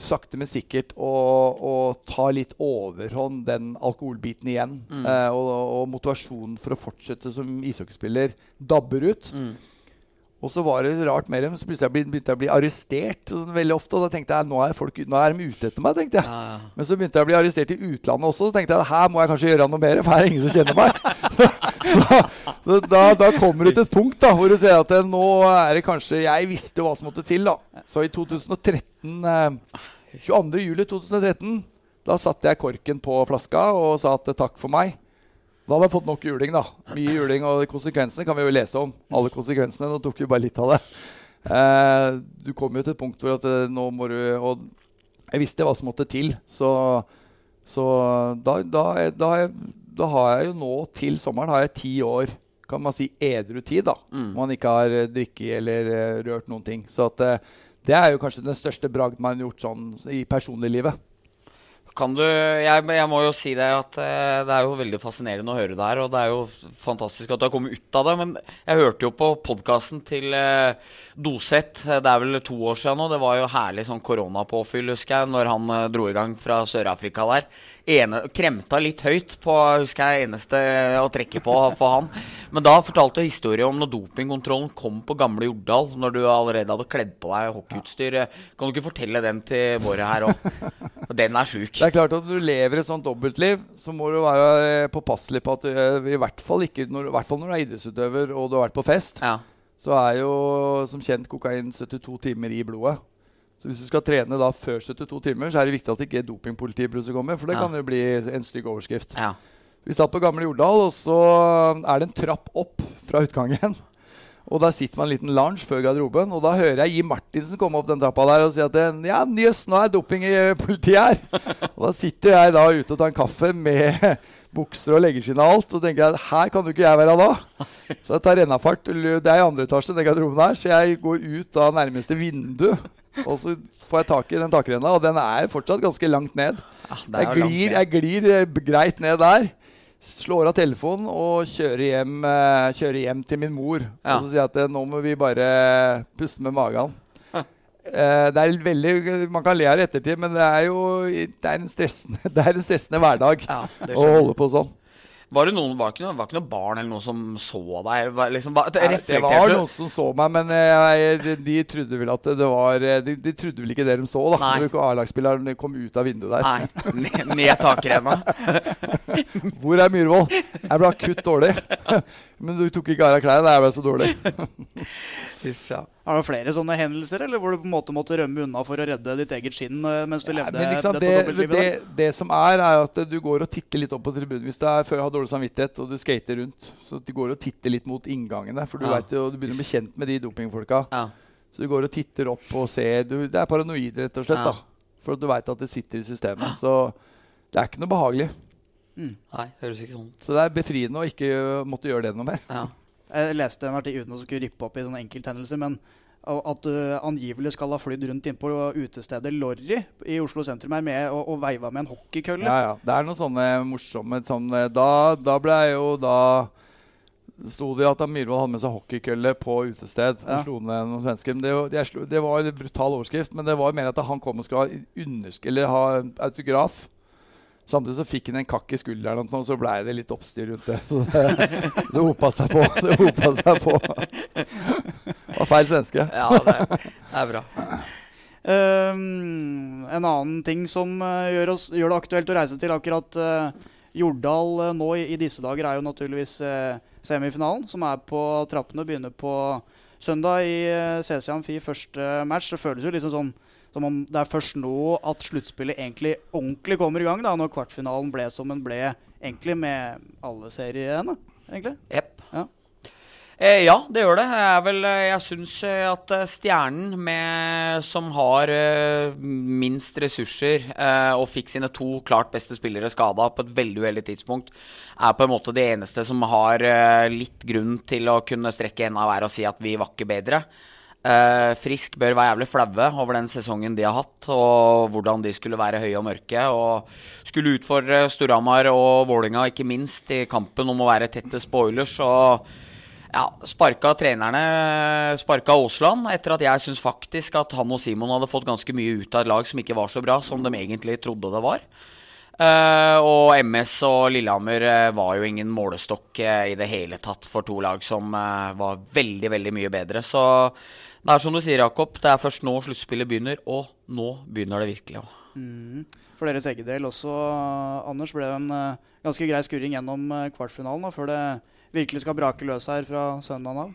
Speaker 3: sakte, men sikkert å, å, ta litt overhånd, den alkoholbiten igjen. Mm. Eh, og, og, motivasjonen for å fortsette som ishockeyspiller dabber ut. Mm. Og så var det rart med dem, så plutselig begynte jeg å bli arrestert sånn, veldig ofte. Og da tenkte jeg nå er, folk, nå er de ute etter meg. tenkte jeg. Ja, ja. Men så begynte jeg å bli arrestert i utlandet også. Så tenkte jeg her må jeg kanskje gjøre noe mer, for her er ingen som kjenner meg. så, så da, da, kommer det til et punkt da, hvor du ser at nå er det kanskje Jeg visste jo hva som måtte til. da. Så i 2013 eh, 22.07.2013 da satte jeg korken på flaska og sa at takk for meg. Da hadde jeg fått nok juling. da. Mye juling, og konsekvensene kan vi jo lese om. Alle konsekvensene. Nå tok vi bare litt av det. Eh, du kom jo til et punkt hvor at eh, nå må du Og jeg visste hva som måtte til. Så, så da, da, da, da, har jeg jo nå til sommeren har jeg ti år kan man si edru tid. da. Mm. Man ikke har drikket eller uh, rørt noen ting. Så at det er jo kanskje den største bragd man har gjort sånn i personliglivet.
Speaker 1: Kan du jeg, jeg, må jo si det at uh, det er jo veldig fascinerende å høre det her. Og det er jo fantastisk at du har kommet ut av det. Men jeg hørte jo på podkasten til eh, Doseth. Det er vel to år siden nå. Det var jo herlig sånn koronapåfyll, husker jeg, når han uh, dro i gang fra Sør-Afrika der ene, kremta litt høyt på husker jeg, eneste å trekke på for han. Men da fortalte jeg historien om når dopingkontrollen kom på gamle Jordal, når du allerede hadde kledd på deg hockeyutstyr. Kan du ikke fortelle den til våre her òg? Den er sjuk.
Speaker 3: Det er klart at du lever et sånt dobbeltliv, så må du være eh, påpasselig på at du eh, i hvert fall ikke, når, i hvert fall når du er idrettsutøver og du har vært på fest, ja. så er jo som kjent kokain 72 timer i blodet. Så hvis du skal trene da før 72 timer, så er det viktig at ikke dopingpolitiet plutselig kommer. For det ja. kan jo bli en stygg overskrift. Ja. Vi satt på Gamle Jordal, og så er det en trapp opp fra utgangen. Og der sitter man en liten lounge før garderoben, og da hører jeg Jim Martinsen komme opp den trappa der og si at ja, jøss, nå er doping i politiet her. og da sitter jeg da ute og tar en kaffe med bukser og leggeskinn og alt, og tenker jeg her kan jo ikke jeg være da. Så jeg tar rennafart. Det er i andre etasje, den garderoben her, så jeg går ut av nærmeste vindu og så får jeg tak i den takrenna, og den er fortsatt ganske langt ned. Ja, jeg, glir, jeg, glir, eh, greit ned der. Slår av telefonen og kjører hjem, uh, kjører hjem til min mor. Ja. Og så sier jeg at eh, nå må vi bare puste med magen. Eh, det er veldig, Man kan le av det i ettertid, men det er jo det er en stressende, det er en stressende hverdag
Speaker 1: Ja,
Speaker 3: å holde på sånn.
Speaker 1: Var det noen, var ikke noe, var ikke noe barn eller noen som så deg? Liksom, var,
Speaker 3: Nei, Det var noen som så meg, men eh, jeg, de, de trodde vel at det var eh, De, de trodde vel ikke det de så, da.
Speaker 1: Nei.
Speaker 3: Når A-lagsspilleren kom ut av vinduet der.
Speaker 1: Nei, ned, ned takrenna.
Speaker 3: Hvor er Myhrvold? Jeg ble akutt dårlig. men du tok ikke av deg klærne. Jeg ble så dårlig.
Speaker 1: Uff, det
Speaker 2: Har du flere sånne hendelser, eller hvor du på en måte måtte rømme unna for å redde ditt eget skinn eh, mens du
Speaker 3: Ja,
Speaker 2: levde
Speaker 3: liksom,
Speaker 2: dette
Speaker 3: det, det, det som er, er at du går og titter litt opp på tribunen hvis du er, før har dårlig samvittighet og du skater rundt. Så du går og titter litt mot inngangene, for du,
Speaker 1: Ja.
Speaker 3: vet jo, du begynner å bli kjent med de dopingfolka.
Speaker 1: Ja.
Speaker 3: Så du går og titter opp og ser du, Det er paranoid, rett og slett.
Speaker 1: Ja.
Speaker 3: da For du veit at det sitter i systemet. Så det er ikke noe behagelig.
Speaker 1: Nei, høres ikke sånn ut.
Speaker 3: Så det er befriende å ikke måtte gjøre det noe mer.
Speaker 1: Ja.
Speaker 2: Jeg leste en artikkel uten å skulle rippe opp i sånne enkelthendelser, men at du angivelig skal ha flydd rundt innpå utestedet Lorry i Oslo sentrum her med og, og veiva med en hockeykølle.
Speaker 3: Ja, ja. Det er noen sånne morsomme sånne, Da, da ble jo da sto det at Myhrvold hadde med seg hockeykølle på utested og slo ned noen svensker. Men det, det, det var en brutal overskrift, men det var mer at han kom og skulle ha, undersk eller ha autograf. Samtidig så fikk han en kakk i skulderen, og sånn, så blei det litt oppstyr rundt det. Så det, det hopa seg på. Det hopa seg på. Det var feil svenske.
Speaker 1: ja, det, det er bra.
Speaker 2: Um, en annen ting som eh, gjør, oss, gjør det aktuelt å reise til akkurat uh, Jordal uh, nå i, i disse dager, er jo naturligvis uh, semifinalen, som er på trappene. Begynner på søndag i uh, CC Amfi første match. Det føles jo liksom sånn som om det er først nå at sluttspillet egentlig ordentlig kommer i gang. da, Når kvartfinalen ble som den ble egentlig med alle seriene. egentlig.
Speaker 1: Yep.
Speaker 2: Ja.
Speaker 1: Eh, ja, det gjør det. Jeg, vel, eh, jeg syns eh, at eh, Stjernen, med, som har eh, minst ressurser eh, og fikk sine to klart beste spillere skada på et veldig uheldig tidspunkt, er på en måte det eneste som har litt grunn til å kunne strekke enda hver og si at vi var ikke bedre. Eh, Frisk bør være jævlig flaue over den sesongen de har hatt, og hvordan de skulle være høye og mørke. Og skulle utfordre Storhamar og Vålinga ikke minst, i kampen om å være tettest på Oilers. Og ja, sparka trenerne Sparka Aasland etter at jeg syns faktisk at han og Simon hadde fått ganske mye ut av et lag som ikke var så bra som de egentlig trodde det var. Eh, og MS og Lillehammer eh, var jo ingen målestokk eh, i det hele tatt for to lag som var veldig, veldig mye bedre. Så det er som du sier, Jakob. Det er først nå sluttspillet begynner, og nå begynner det virkelig.
Speaker 2: Mm. For deres egen del også, Anders, ble det en eh, ganske grei skurring gjennom eh, kvartfinalen da, før det virkelig skal brake løs her fra søndagen av.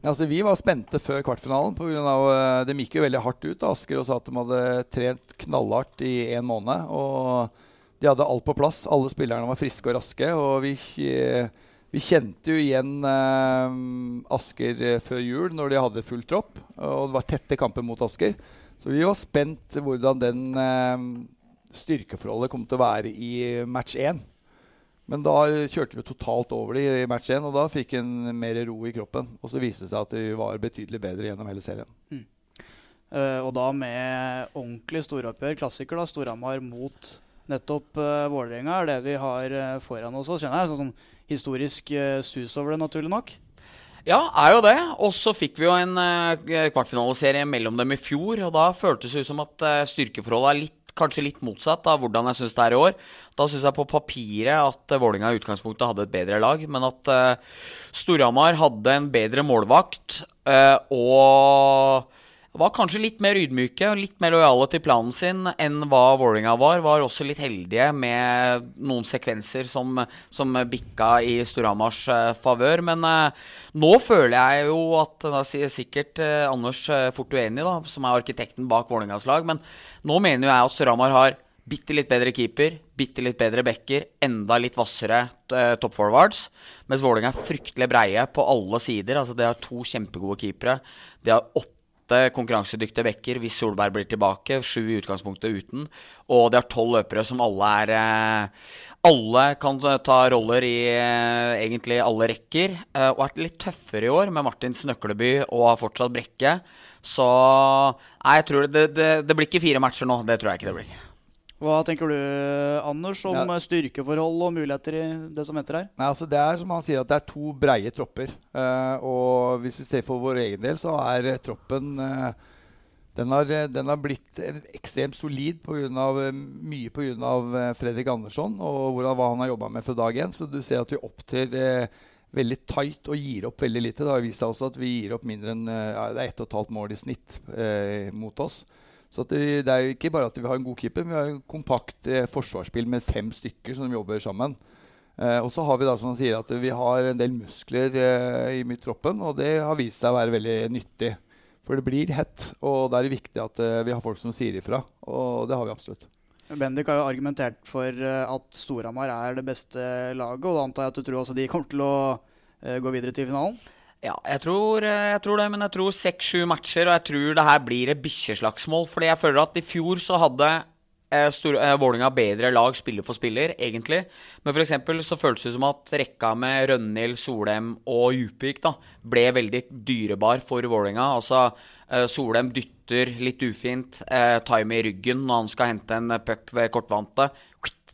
Speaker 3: Ja, altså, vi var spente før kvartfinalen. På grunn av, uh, de gikk jo veldig hardt ut. Asker og sa at de hadde trent knallhardt i en måned. Og de hadde alt på plass. Alle spillerne var friske og raske. Og vi, eh, vi kjente jo igjen eh, Asker eh, før jul, når de hadde full tropp. Og det var tette kamper mot Asker. Så vi var spent hvordan den eh, styrkeforholdet kom til å være i match én. Men da kjørte vi totalt over det i match 1, og da fikk en mer ro i kroppen. Og så viste det seg at vi var betydelig bedre gjennom hele serien.
Speaker 2: Eh, og da med ordentlig storoppgjør, klassiker, da, Storhamar mot nettopp uh, Vålerenga, er det vi har uh, foran oss. Kjenner jeg sånn, sånn historisk eh, sus over det, naturlig nok.
Speaker 1: Ja, er jo det. Og så fikk vi jo en kvartfinaliserie kvartfinaleserie mellom dem i fjor. Og da føltes det ut som at uh, styrkeforholdet er litt, kanskje litt motsatt av hvordan jeg syns det er i år. Da syns jeg på papiret at Vålinga i utgangspunktet hadde et bedre lag. Men at Storhamar hadde en bedre målvakt og var kanskje litt mer ydmyke og litt mer lojale til planen sin enn hva Vålinga var. Var også litt heldige med noen sekvenser som, som bikka i Storhamars uh, favør. Men eh, nå føler jeg jo at Da sier sikkert eh, Anders uh, Fortueni, da, som er arkitekten bak Vålingas lag, men nå mener jo jeg at Storhamar har bitte litt bedre keeper, bitte litt bedre backer, enda litt hvassere top forwards, Mens Vålinga er fryktelig breie på alle sider. Altså, de har to kjempegode keepere. De har åtte åtte konkurransedyktige backer hvis Solberg blir tilbake. Sju i utgangspunktet uten. Og de har tolv løpere som alle er eh, Alle kan ta roller i eh, egentlig alle rekker. Eh, og er litt tøffere i år med Martins Nøkleby og har fortsatt Brekke. Så nei, jeg tror det, det, det blir ikke fire matcher nå. Det tror jeg ikke det blir.
Speaker 2: Hva tenker du, Anders, om
Speaker 3: Ja.
Speaker 2: styrkeforhold og muligheter i det som venter her?
Speaker 3: Nei, altså Det er som han sier, at det er to breie tropper. Uh, og hvis vi ser for vår egen del, så er eh, troppen uh, den har, den har blitt ekstremt solid på grunn av, mye pga. Fredrik Andersson og hvordan, hva han har jobba med fra dag én. Så du ser at vi opptrer uh, veldig tight og gir opp veldig lite. Det har vist seg også at vi gir opp mindre enn ja, det er 1,5 mål i snitt mot oss. Så det, det, er jo ikke bare at vi har en god keeper, men vi har en kompakt eh, forsvarsspill med fem stykker som jobber sammen. Eh, og så har vi da, som han sier, at vi har en del muskler eh, i midttroppen, og det har vist seg å være veldig nyttig. For det blir hett, og da er det viktig at eh, vi har folk som sier ifra. Og det har vi absolutt.
Speaker 2: Bendik har jo argumentert for eh, at Storhamar er det beste laget, og da antar jeg at du tror også de kommer til å uh, gå videre til finalen?
Speaker 1: Ja, jeg tror, eh, jeg tror, det, men jeg tror seks-sju matcher, og jeg tror det her blir et bikkjeslagsmål. Fordi jeg føler at i fjor så hadde eh, eh, Vålinga bedre lag spiller for spiller, egentlig. Men eksempel så føltes det som at rekka med Rønhild, Solheim og Djupvik da, ble veldig dyrebar for Vålinga. Altså, eh, Solheim dytter litt ufint, eh, time i ryggen når han skal hente en puck ved kortvante.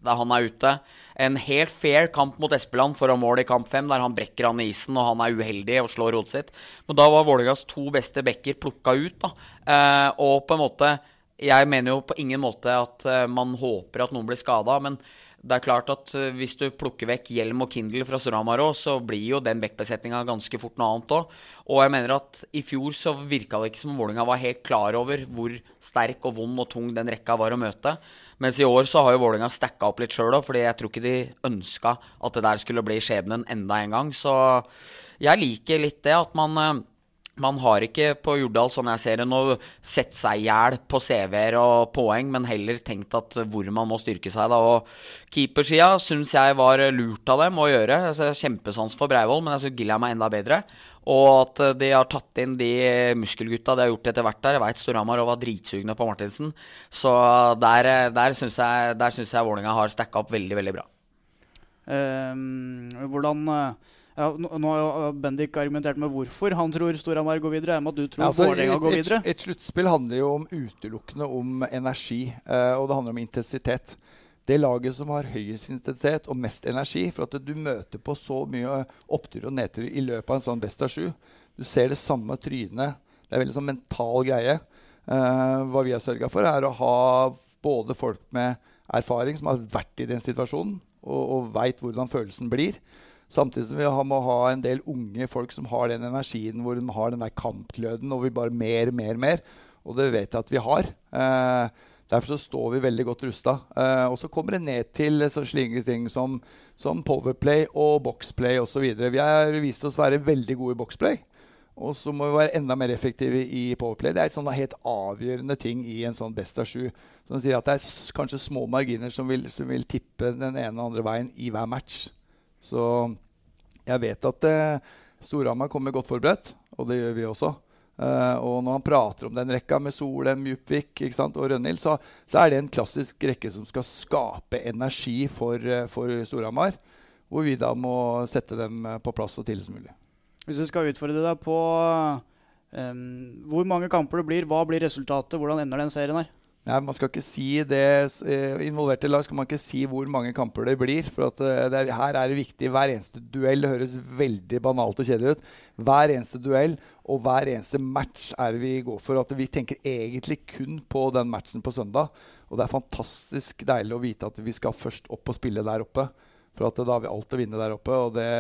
Speaker 1: Da han er ute en helt fair kamp mot Espeland foran mål i kamp fem, der han brekker han i isen og han er uheldig og slår hodet sitt. Men da var Vålerengas to beste backer plukka ut. da. Eh, og på en måte Jeg mener jo på ingen måte at eh, man håper at noen blir skada, men det er klart at uh, hvis du plukker vekk Hjelm og Kindle fra Storhamar òg, så blir jo den backbesetninga ganske fort noe annet òg. Og jeg mener at i fjor så virka det ikke som Vålinga var helt klar over hvor sterk og vond og tung den rekka var å møte. Mens i år så har jo Vålinga stacka opp litt sjøl òg, fordi jeg tror ikke de ønska at det der skulle bli skjebnen enda en gang. Så jeg liker litt det at man eh, man har ikke på Jordal, sånn jeg ser det nå, sett seg i hjel på CV-er og poeng, men heller tenkt at hvor man må styrke seg. da, og Keepersida syns jeg var lurt av dem å gjøre. Jeg Kjempesans for Breivoll, men jeg syns Gilliam er enda bedre. Og at de har tatt inn de muskelgutta de har gjort etter hvert der. Jeg veit Storhamar var dritsugne på Martinsen. Så der, der syns jeg, synes jeg Vålerenga har stacka opp veldig, veldig bra.
Speaker 2: Um, hvordan ja, nå, har Bendik argumentert med hvorfor han tror Storhamar går videre. Enn at du tror ja, altså, Vålerenga går videre.
Speaker 3: Et, et sluttspill handler jo om utelukkende om energi, uh, og det handler om intensitet det laget som har høyest intensitet og mest energi. For at du møter på så mye opptur og nedtur i løpet av en sånn best av sju. Du ser det samme trynet. Det er veldig sånn mental greie. Uh, hva vi har sørga for, er å ha både folk med erfaring som har vært i den situasjonen og, og veit hvordan følelsen blir. Samtidig som vi må ha en del unge folk som har den energien hvor de har den der kampgløden og vil bare mer, mer, mer. Og det vet jeg at vi har. Eh, Derfor så står vi veldig godt rusta. Eh, og så kommer det ned til slike ting som, som powerplay og boxplay osv. Vi har vist oss å være veldig gode i boxplay. Og så må vi være enda mer effektive i powerplay. Det er et sånn helt avgjørende ting i en sånn best av sju. Som sier at det er kanskje små marginer som vil, som vil, tippe den ene og andre veien i hver match. Så jeg vet at eh, Storhamar kommer godt forberedt, og det gjør vi også. Eh, og når han prater om den rekka med Solem, Djupvik og Rønhild, så, så, er det en klassisk rekke som skal skape energi for, uh, for Storhamar. Hvor vi da må sette dem uh, på plass så tidlig som mulig.
Speaker 2: Hvis du skal utfordre deg på um, hvor mange kamper det blir, hva blir resultatet, hvordan ender den serien her?
Speaker 3: Nei, man skal ikke si det eh, Involverte lag skal man ikke si hvor mange kamper det blir. For eh, det er, her er det viktig. Hver eneste duell det høres veldig banalt og kjedelig ut. Hver eneste duell og hver eneste match er vi går for. At vi tenker egentlig kun på den matchen på søndag. Og det er fantastisk deilig å vite at vi skal først opp og spille der oppe. For da har vi alt å vinne der oppe. Og det,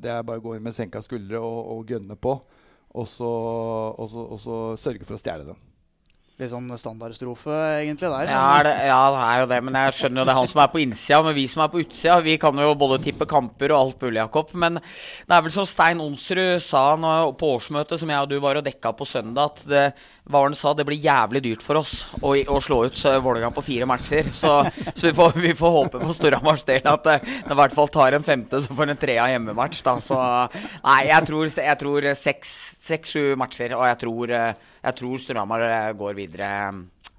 Speaker 3: det er bare å gå inn med senka skuldre og, og gønne på. Og så, og så, og så sørge for å stjele den.
Speaker 2: Litt sånn standardstrofe, egentlig. der.
Speaker 1: Ja det, ja, det er jo det. Men jeg skjønner jo det er han som er på innsida. Men vi som er på utsida, vi kan jo både tippe kamper og alt mulig, Jakob. Men det er vel som Stein Onsrud sa på årsmøtet som jeg og du var og dekka på søndag, at det, hva han sa, det blir jævlig dyrt for oss å, å slå ut Vålerenga på fire matcher. Så, så vi, får, vi, får, håpe for Storhamars del at det, det, i hvert fall tar en femte, så får en trea hjemmematch. Da. Så nei, jeg tror, jeg tror seks-sju matcher, og jeg tror, jeg tror Storhamar går videre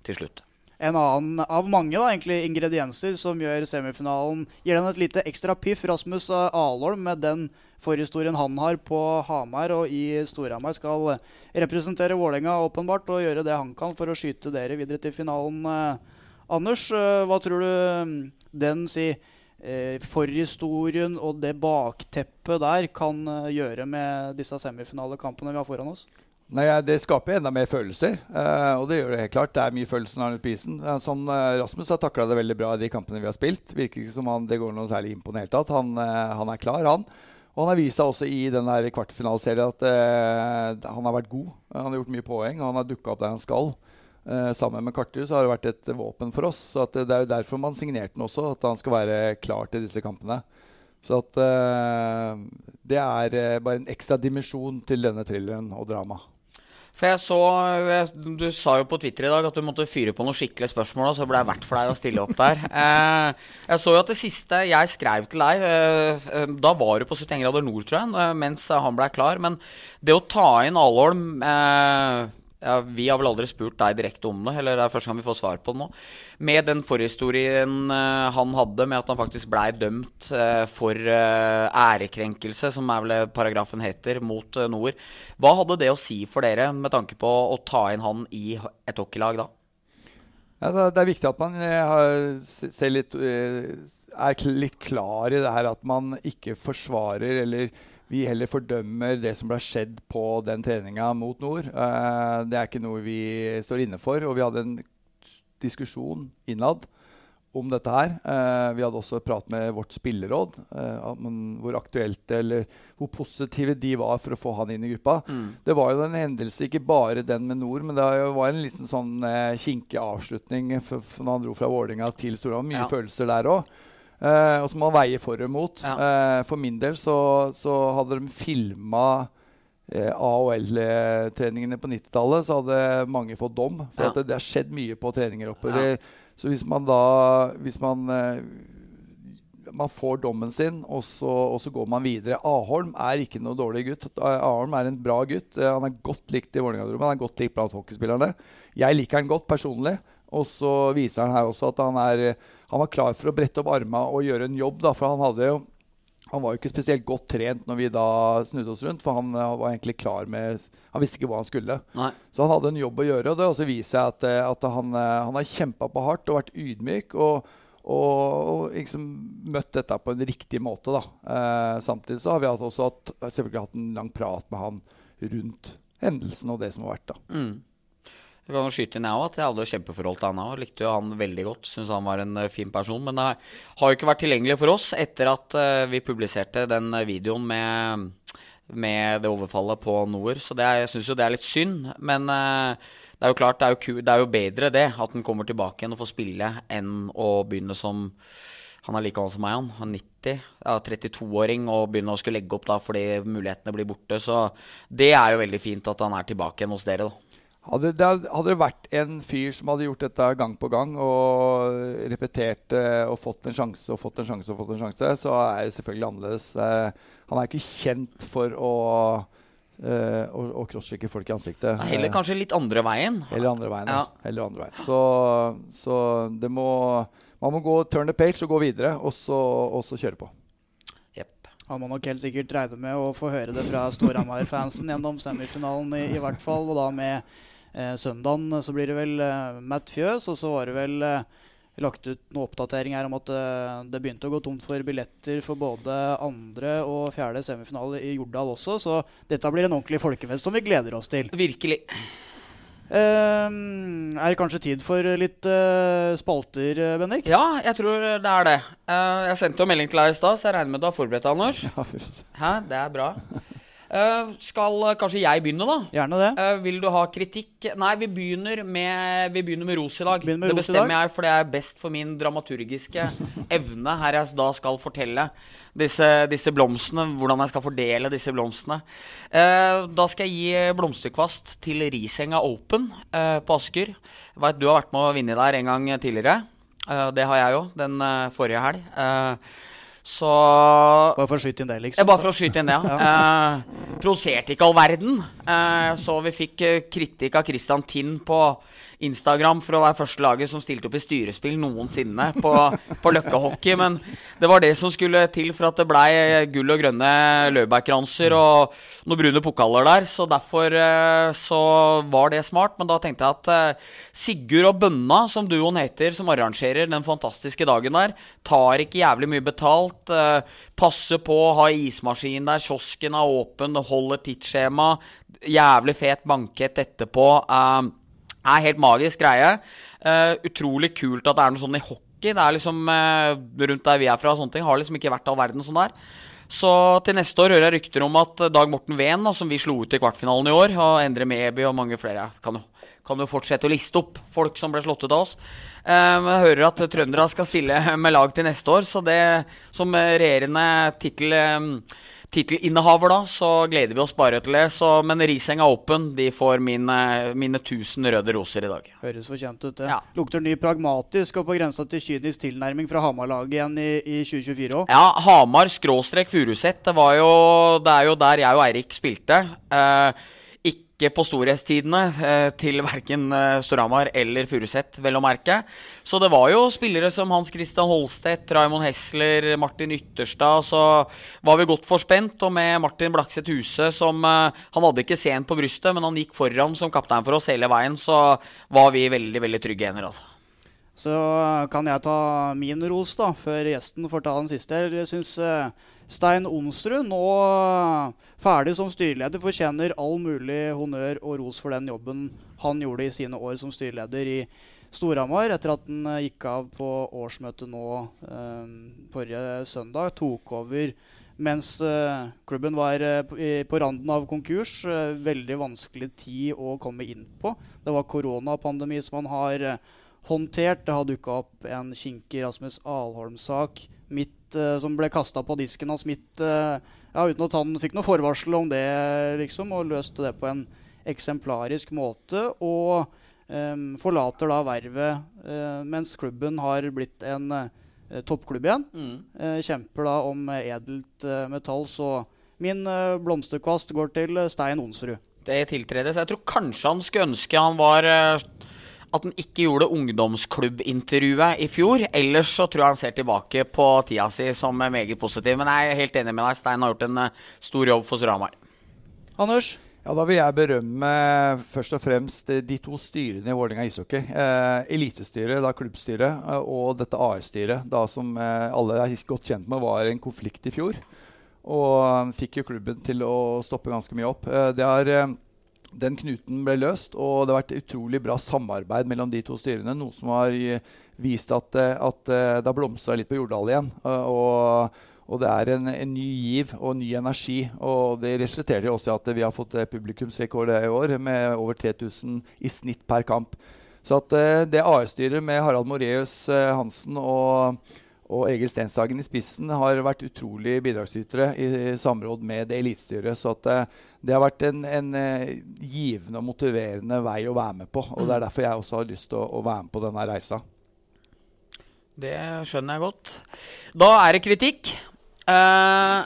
Speaker 1: til slutt.
Speaker 2: En annen av mange da, egentlig, ingredienser som gjør semifinalen Gir den et lite ekstra piff. Rasmus Alholm med den forhistorien han har på Hamar og i Storhamar, skal representere Vålerenga åpenbart og gjøre det han kan for å skyte dere videre til finalen. Eh, Anders, eh, hva tror du mm, den si, eh, forhistorien og det bakteppet der kan gjøre med disse semifinalekampene vi har foran oss?
Speaker 3: Nei, Det skaper enda mer følelser, og det gjør det helt klart. Det er mye følelser når han er på isen. Som uh, Rasmus har takla det veldig bra i de kampene vi har spilt. Virker ikke som han, det går noe særlig inn på det hele tatt. Han, han, er klar, han. Og han har vist seg også i den kvartfinaleserien at han har vært god. Han har gjort mye poeng, og han har dukka opp der han skal. sammen med Karterud har det vært et våpen for oss. så Det er jo derfor man signerte den også, at han skal være klar til disse kampene. Så at, det er bare en ekstra dimensjon til denne thrilleren og dramaet.
Speaker 1: For jeg så jeg, Du sa jo på Twitter i dag at du måtte fyre på noen skikkelige spørsmål, og så ble det verdt for deg å stille opp der. Eh, jeg så jo at det siste jeg skrev til deg eh, eh Da var du på 71 grader nord, tror jeg, mens han ble klar. Men det å ta inn Alholm eh, ja, Vi har vel aldri spurt deg direkte om det, eller det er første gang vi får svar på det nå. Med den forhistorien uh, han hadde med at han faktisk blei dømt uh, for uh, ærekrenkelse, som er vel paragrafen heter, mot Noer. Hva hadde det å si for dere med tanke på å ta inn han i et hockeylag da?
Speaker 3: Ja, det, er viktig at man litt, er litt klar i det her at man ikke forsvarer eller vi heller fordømmer det som ble skjedd på den treninga mot Nord. Uh, det er ikke noe vi står inne for. Og vi hadde en diskusjon innad om dette her. Uh, vi hadde også prat med vårt spilleråd. om hvor aktuelt eller hvor positive de var for å få han inn i gruppa. Mm. Det var jo en hendelse, ikke bare den med Nord, men det var en liten sånn kinkig avslutning når han dro fra Vålinga til Storhamar. Mye ja. følelser der òg. Uh, og så må man veie for og mot. Ja. Uh, for min del så, så hadde de filma uh, eh, AHL-treningene på 90-tallet, så hadde mange fått dom. For ja. det, det, har skjedd mye på treninger oppover. Ja. Så hvis man da Hvis man man får dommen sin, og så, og så, går man videre. Aholm er ikke noe dårlig gutt. Aholm er en bra gutt. Han er godt likt i Vålerenga-drommet. Han er godt likt blant hockeyspillerne. Jeg liker han godt personlig. Og så viser han her også at han, er, han var klar for å brette opp armene og gjøre en jobb. Da, for han, hadde jo, han var jo ikke spesielt godt trent når vi da snudde oss rundt. For han var egentlig klar med Han visste ikke hva han skulle. Nei. Så han hadde en jobb å gjøre. Og det også viser seg at, at han, han, har kjempa på hardt og vært ydmyk. og og, og liksom møtt dette på en riktig måte. da. Eh, samtidig så har vi også hatt, selvfølgelig hatt en lang prat med han rundt hendelsen og det som har vært. da. Mm.
Speaker 1: Jeg kan jo skyte inn jeg òg, at jeg hadde kjempeforhold til han òg. Likte jo han veldig godt. Syns han var en uh, fin person. Men det har jo ikke vært tilgjengelig for oss etter at uh, vi publiserte den videoen med, med det overfallet på Noer. Så det, jeg syns jo det er litt synd. Men det er jo klart, det er jo, det er jo, bedre det, at han kommer tilbake igjen og får spille, enn å begynne som Han er like gammel som meg, han. Han er 90. Ja, 32-åring og begynne å skulle legge opp da fordi mulighetene blir borte. Så det er jo veldig fint at han er tilbake igjen hos dere, da.
Speaker 3: Hadde det, hadde det, vært en fyr som hadde gjort dette gang på gang og repetert og fått en sjanse og fått en sjanse, og fått en sjanse, så er det selvfølgelig annerledes. Uh, han er ikke kjent for å, uh, å, å crosschecke folk i ansiktet.
Speaker 1: Heller kanskje litt andre veien.
Speaker 3: Heller andre veien, ja. Heller andre veien. Så, så, det må Man må gå turn the page og gå videre, og så, og så kjøre på.
Speaker 2: Han må nok helt sikkert regne med å få høre det fra Storhamar-fansen gjennom semifinalen, i, i, hvert fall. Og da med eh, søndagen så blir det vel eh, Matt Fjøs, og så var det vel eh, lagt ut noen oppdatering her om at eh, det begynte å gå tomt for billetter for både andre og fjerde semifinale i Jordal også, så dette blir en ordentlig folkefest som vi gleder oss til.
Speaker 1: Virkelig.
Speaker 2: Uh, er det kanskje tid for litt uh, spalter, eh, Bendik?
Speaker 1: Ja, jeg tror det er det. Uh, jeg sendte jo melding til deg i stad, så jeg regner med du har forberedt deg, Anders. Ja, Hæ, det er bra. Uh, skal kanskje jeg begynne, da?
Speaker 2: Gjerne det.
Speaker 1: Uh, vil du ha kritikk? Nei, vi begynner med, vi begynner med ros i dag. Med det bestemmer jeg, for det er best for min dramaturgiske evne her jeg da skal fortelle disse, disse, blomstene. Hvordan jeg skal fordele disse blomstene. Uh, da skal jeg gi blomsterkvast til Risenga Open på Asker. Jeg vet, du har vært med å vinne der en gang tidligere. det har jeg jo, den forrige helg. Så
Speaker 2: Bare for å skyte inn det, liksom?
Speaker 1: Bare for å skyte inn det, ja. eh, Provoserte ikke all verden. Eh, så vi fikk eh, kritikk av Christian Tinn på Instagram for å være første laget som stilte opp i styrespill noensinne på, på Løkka-hockey. Men det var det som skulle til for at det blei gull og grønne laurbærkranser og noen brune pokaler der. Så derfor eh, så var det smart. Men da tenkte jeg at eh, Sigurd og Bønna, som duoen heter, som arrangerer den fantastiske dagen der, tar ikke jævlig mye betalt. Eh, passer på, ha ismaskin der, kiosken er åpen, holder tidsskjema. jævlig fet bankett etterpå. Uh, er helt magisk greie. Uh, utrolig kult at det er noe sånn i hockey. Det er liksom uh, Rundt der vi er fra, og sånne ting har liksom ikke vært all verden sånn der. Så til neste år hører jeg rykter om at Dag Morten Ven, som vi slo ut i kvartfinalen i år, og Endre Meby og mange flere kan jo, kan jo fortsette å liste opp folk som ble slått ut av oss. Um, jeg hører at trøndere skal stille med lag til neste år, så det som regjerende tittel um, tittelinnehaver, da, så gleder vi oss bare til det. Så, men Risenga Open de får mine, mine 1000 røde roser i dag.
Speaker 2: Høres fortjent ut. det. Ja. Lukter ny pragmatisk og på grensa til kynisk tilnærming fra Hamar-laget igjen i, i 2024 òg.
Speaker 1: Ja, Hamar skråstrek Furuset. Det, det er jo der jeg og Eirik spilte. Uh, ikke på storhetstidene eh, til verken eh, Storhamar eller Furuset, vel å merke. Så det var jo spillere som Hans Christian Holstedt, Raymond Hessler, Martin Ytterstad. Så var vi godt forspent, og med Martin Blakseth Huse som eh, Han hadde ikke sent på brystet, men han gikk foran som kaptein for oss hele veien, så var vi veldig, veldig trygge hender, altså.
Speaker 2: Så kan jeg ta min ros, da, før gjesten får ta den siste. Jeg syns Stein Onsrud, nå ferdig som styreleder, fortjener all mulig honnør og ros for den jobben han gjorde i sine år som styreleder i Storhamar, etter at han eh, gikk av på årsmøtet nå eh, forrige søndag. Tok over mens eh, klubben var eh, på randen av konkurs. Eh, veldig vanskelig tid å komme inn på. Det var koronapandemi som han har eh, håndtert. Det har dukka opp en kinkig Rasmus Alholm-sak midt, uh, som ble kasta på disken av midt uh, ja, Uten at han fikk noe forvarsel om det, liksom, og løste det på en eksemplarisk måte. Og um, forlater da vervet uh, mens klubben har blitt en toppklubb igjen. Mm. kjemper da om edelt metall. Så min blomsterkvast går til Stein Onsrud.
Speaker 1: Det tiltredes. Jeg tror kanskje han skulle ønske han var at han ikke gjorde ungdomsklubbintervjuet i fjor. Ellers så tror jeg han ser tilbake på tida si som meget positiv. Men jeg er helt enig med deg. Stein har gjort en eh, stor jobb for Storhamar.
Speaker 2: Anders?
Speaker 3: Ja, Da vil jeg berømme først og fremst de to styrene i Vålerenga ishockey. Eh, elitestyret, da klubbstyret, eh, og dette AS-styret, da som eh, alle er godt kjent med var en konflikt i fjor. Og fikk jo klubben til å stoppe ganske mye opp. Eh, det har den knuten ble løst, og det har vært utrolig bra samarbeid mellom de to styrene. Noe som har vist at, eh, at eh, det har blomstra litt på Jordal igjen. Eh, og, og, det er en, en, ny giv og ny energi. Og det resulterer også i at vi har fått publikumsrekord i år med over 3000 i snitt per kamp. Så at det AS-styret med Harald Moreus Hansen og og Egil Stenshagen i spissen har vært utrolig bidragsytere i, samråd med det elitestyret. Så at, uh, det har vært en, en uh, givende og motiverende vei å være med på. Og det er derfor jeg også har lyst til å, å være med på denne reisa.
Speaker 1: Det skjønner jeg godt. Da er det kritikk. Uh,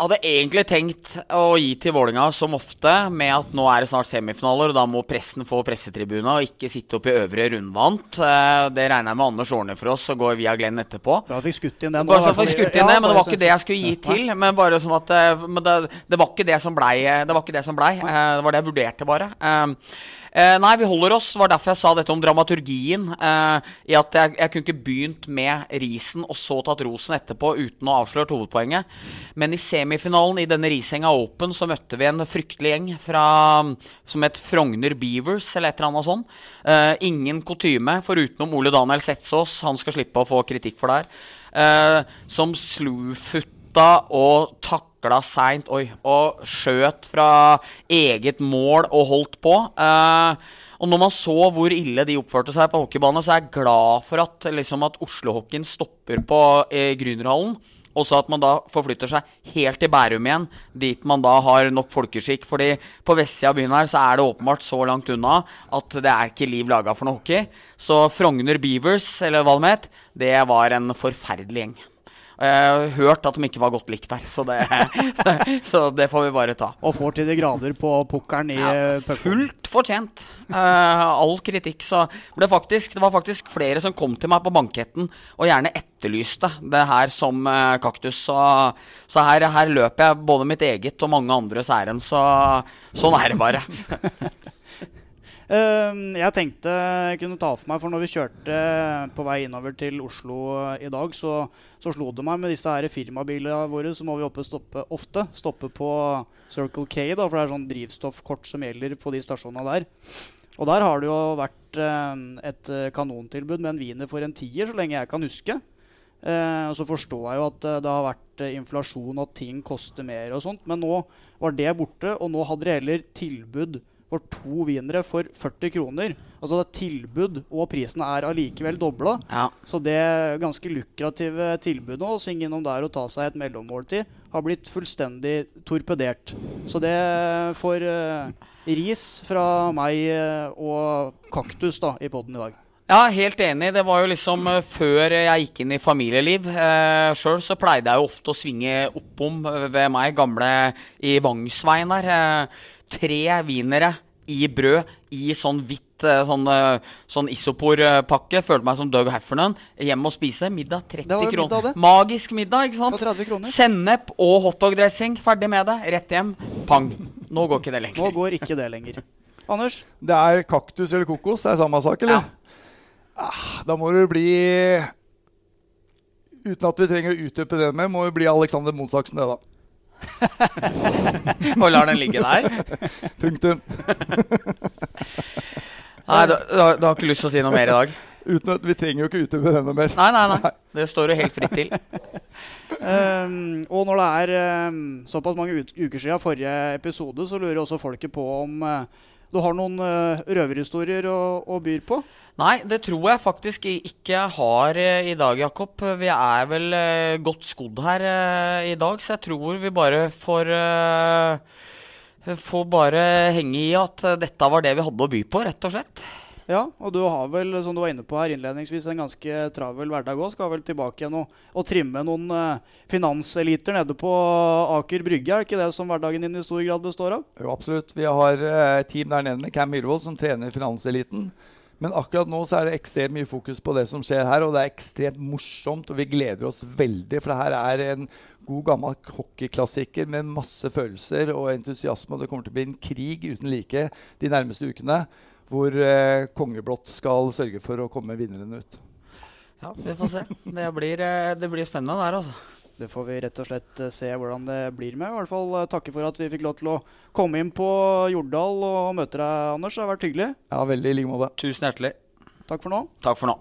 Speaker 1: hadde egentlig tenkt å gi til Vålinga som ofte, med at nå er det snart semifinaler, og da må pressen få pressetribuna og ikke sitte opp i øvre rundvant. Eh, det regner jeg med Anders ordner for oss, og går via Glenn etterpå.
Speaker 2: Bare fikk skutt inn den.
Speaker 1: Bare fikk skutt inn det, men det var ikke det jeg skulle gi til. Men bare sånn at eh, det, det, var ikke det som blei. Det var ikke det som blei. Eh, det var det jeg vurderte, bare. Eh, nei, vi holder oss. Det var derfor jeg sa dette om dramaturgien. Eh, i at jeg, jeg, kunne ikke begynt med risen og så tatt rosen etterpå uten å avsløre hovedpoenget. Men i semifinalen i denne Risenga Open så møtte vi en fryktelig gjeng fra, som het Frogner Beavers eller et eller annet sånt. Eh, ingen kutyme forutenom Ole Daniel Setsås. Han skal slippe å få kritikk for det her. Eh, som slufutta og takka takla seint og skjøt fra eget mål og holdt på. Uh, og når man så hvor ille de oppførte seg på hockeybanen, så er jeg glad for at, liksom, at Oslo-hockeyen stopper på eh, Grünerhallen. Og så at man da forflytter seg helt til Bærum igjen, dit man da har nok folkeskikk. fordi på vestsida av byen her så er det åpenbart så langt unna at det er ikke liv laga for noe hockey. Så Frogner Beavers, eller hva det het, det var en forferdelig gjeng. Har hørt at de ikke var godt likt der, så det, så det får vi bare ta.
Speaker 2: Og får til de grader på pukkelen i ja,
Speaker 1: Fullt fortjent. Uh, all kritikk. Så ble faktisk, det var faktisk flere som kom til meg på banketten og gjerne etterlyste det her som uh, kaktus. Så, så her, her, løper jeg både mitt eget og mange andres ærend. Så sånn er det bare.
Speaker 2: Uh, jeg tenkte jeg kunne ta for meg, for når vi kjørte på vei innover til Oslo i dag, så, så slo det meg med disse her firmabilene våre, så må vi oppe stoppe ofte. Stoppe på Circle K, da, for det er sånn drivstoffkort som gjelder på de stasjonene der. Og der har det jo vært uh, et kanontilbud med en wiener for en tier, så lenge jeg kan huske. Og så forstår jeg jo at det har vært inflasjon, at ting koster mer og sånt. Men nå var det borte, og nå hadde de heller tilbud for to wienere for 40 kroner. Altså det er tilbud, og prisen er allikevel dobla.
Speaker 1: Ja.
Speaker 2: Så det ganske lukrative tilbudet å svinge innom der og ta seg et mellommåltid, har blitt fullstendig torpedert. Så det får ris fra meg og Kaktus da, i poden i dag.
Speaker 1: Ja, helt enig. Det var jo liksom uh, før jeg gikk inn i familieliv. Eh, Sjøl så pleide jeg jo ofte å svinge oppom ved meg, gamle i Vangsveien der. Uh, tre wienere i brød i sånn hvitt uh, sånn, sånn isoporpakke. Følte meg som Doug Heffernan. Hjem og spise. Middag 30 kroner. Magisk middag, ikke sant? Sennep og hotdog-dressing. Ferdig med det. Rett hjem. Pang. Nå går ikke det lenger.
Speaker 2: Nå går ikke det lenger. Anders?
Speaker 3: Det er kaktus eller kokos. Det er samme sak, eller? Ja. Ah, da må det bli Uten at vi trenger å utdype det mer, må det bli Alexander Monsaksen, det, da.
Speaker 1: Og lar den ligge der?
Speaker 3: Punktum.
Speaker 1: nei, du, du, har, du, har ikke lyst til å si noe mer i dag?
Speaker 3: Uten at Vi trenger jo ikke utøve det noe mer.
Speaker 1: Nei, nei, nei. Det står jo helt fritt til.
Speaker 2: um, og når det er um, såpass mange uker siden forrige episode, så lurer også folket på om uh, du har noen uh, røverhistorier å, å by på?
Speaker 1: Nei, det tror jeg faktisk ikke jeg har uh, i dag, Jakob. Vi er vel uh, godt skodd her i dag, så jeg tror vi bare får Får bare henge i at dette var det vi hadde å by på, rett og slett.
Speaker 2: Ja, og du har vel, som du var inne på her innledningsvis, en ganske travel hverdag òg. Skal vel tilbake igjen og, og trimme noen uh, finanseliter nede på Aker Brygge. Er det ikke det som hverdagen din i stor grad består av?
Speaker 3: Jo, absolutt. Vi har uh, team der nede med Cam Myhrvold som trener finanseliten. Men akkurat nå så er det ekstremt mye fokus på det som skjer her, og det er ekstremt morsomt, og vi gleder oss veldig. For det her er en god, gammel hockeyklassiker med masse følelser og entusiasme. Og det kommer til å bli en krig uten like de nærmeste ukene hvor eh, kongeblått skal sørge for å komme vinneren ut.
Speaker 1: Ja, vi får se. Det blir, eh, det blir spennende der, altså.
Speaker 2: Det får vi rett og slett eh, se hvordan det blir med. I hvert fall eh, takke for at vi fikk lov til å komme inn på Jordal og møte deg, Anders. Det har vært hyggelig.
Speaker 3: Ja, veldig i like måte.
Speaker 1: Tusen hjertelig.
Speaker 2: Takk for nå.
Speaker 1: Takk for nå.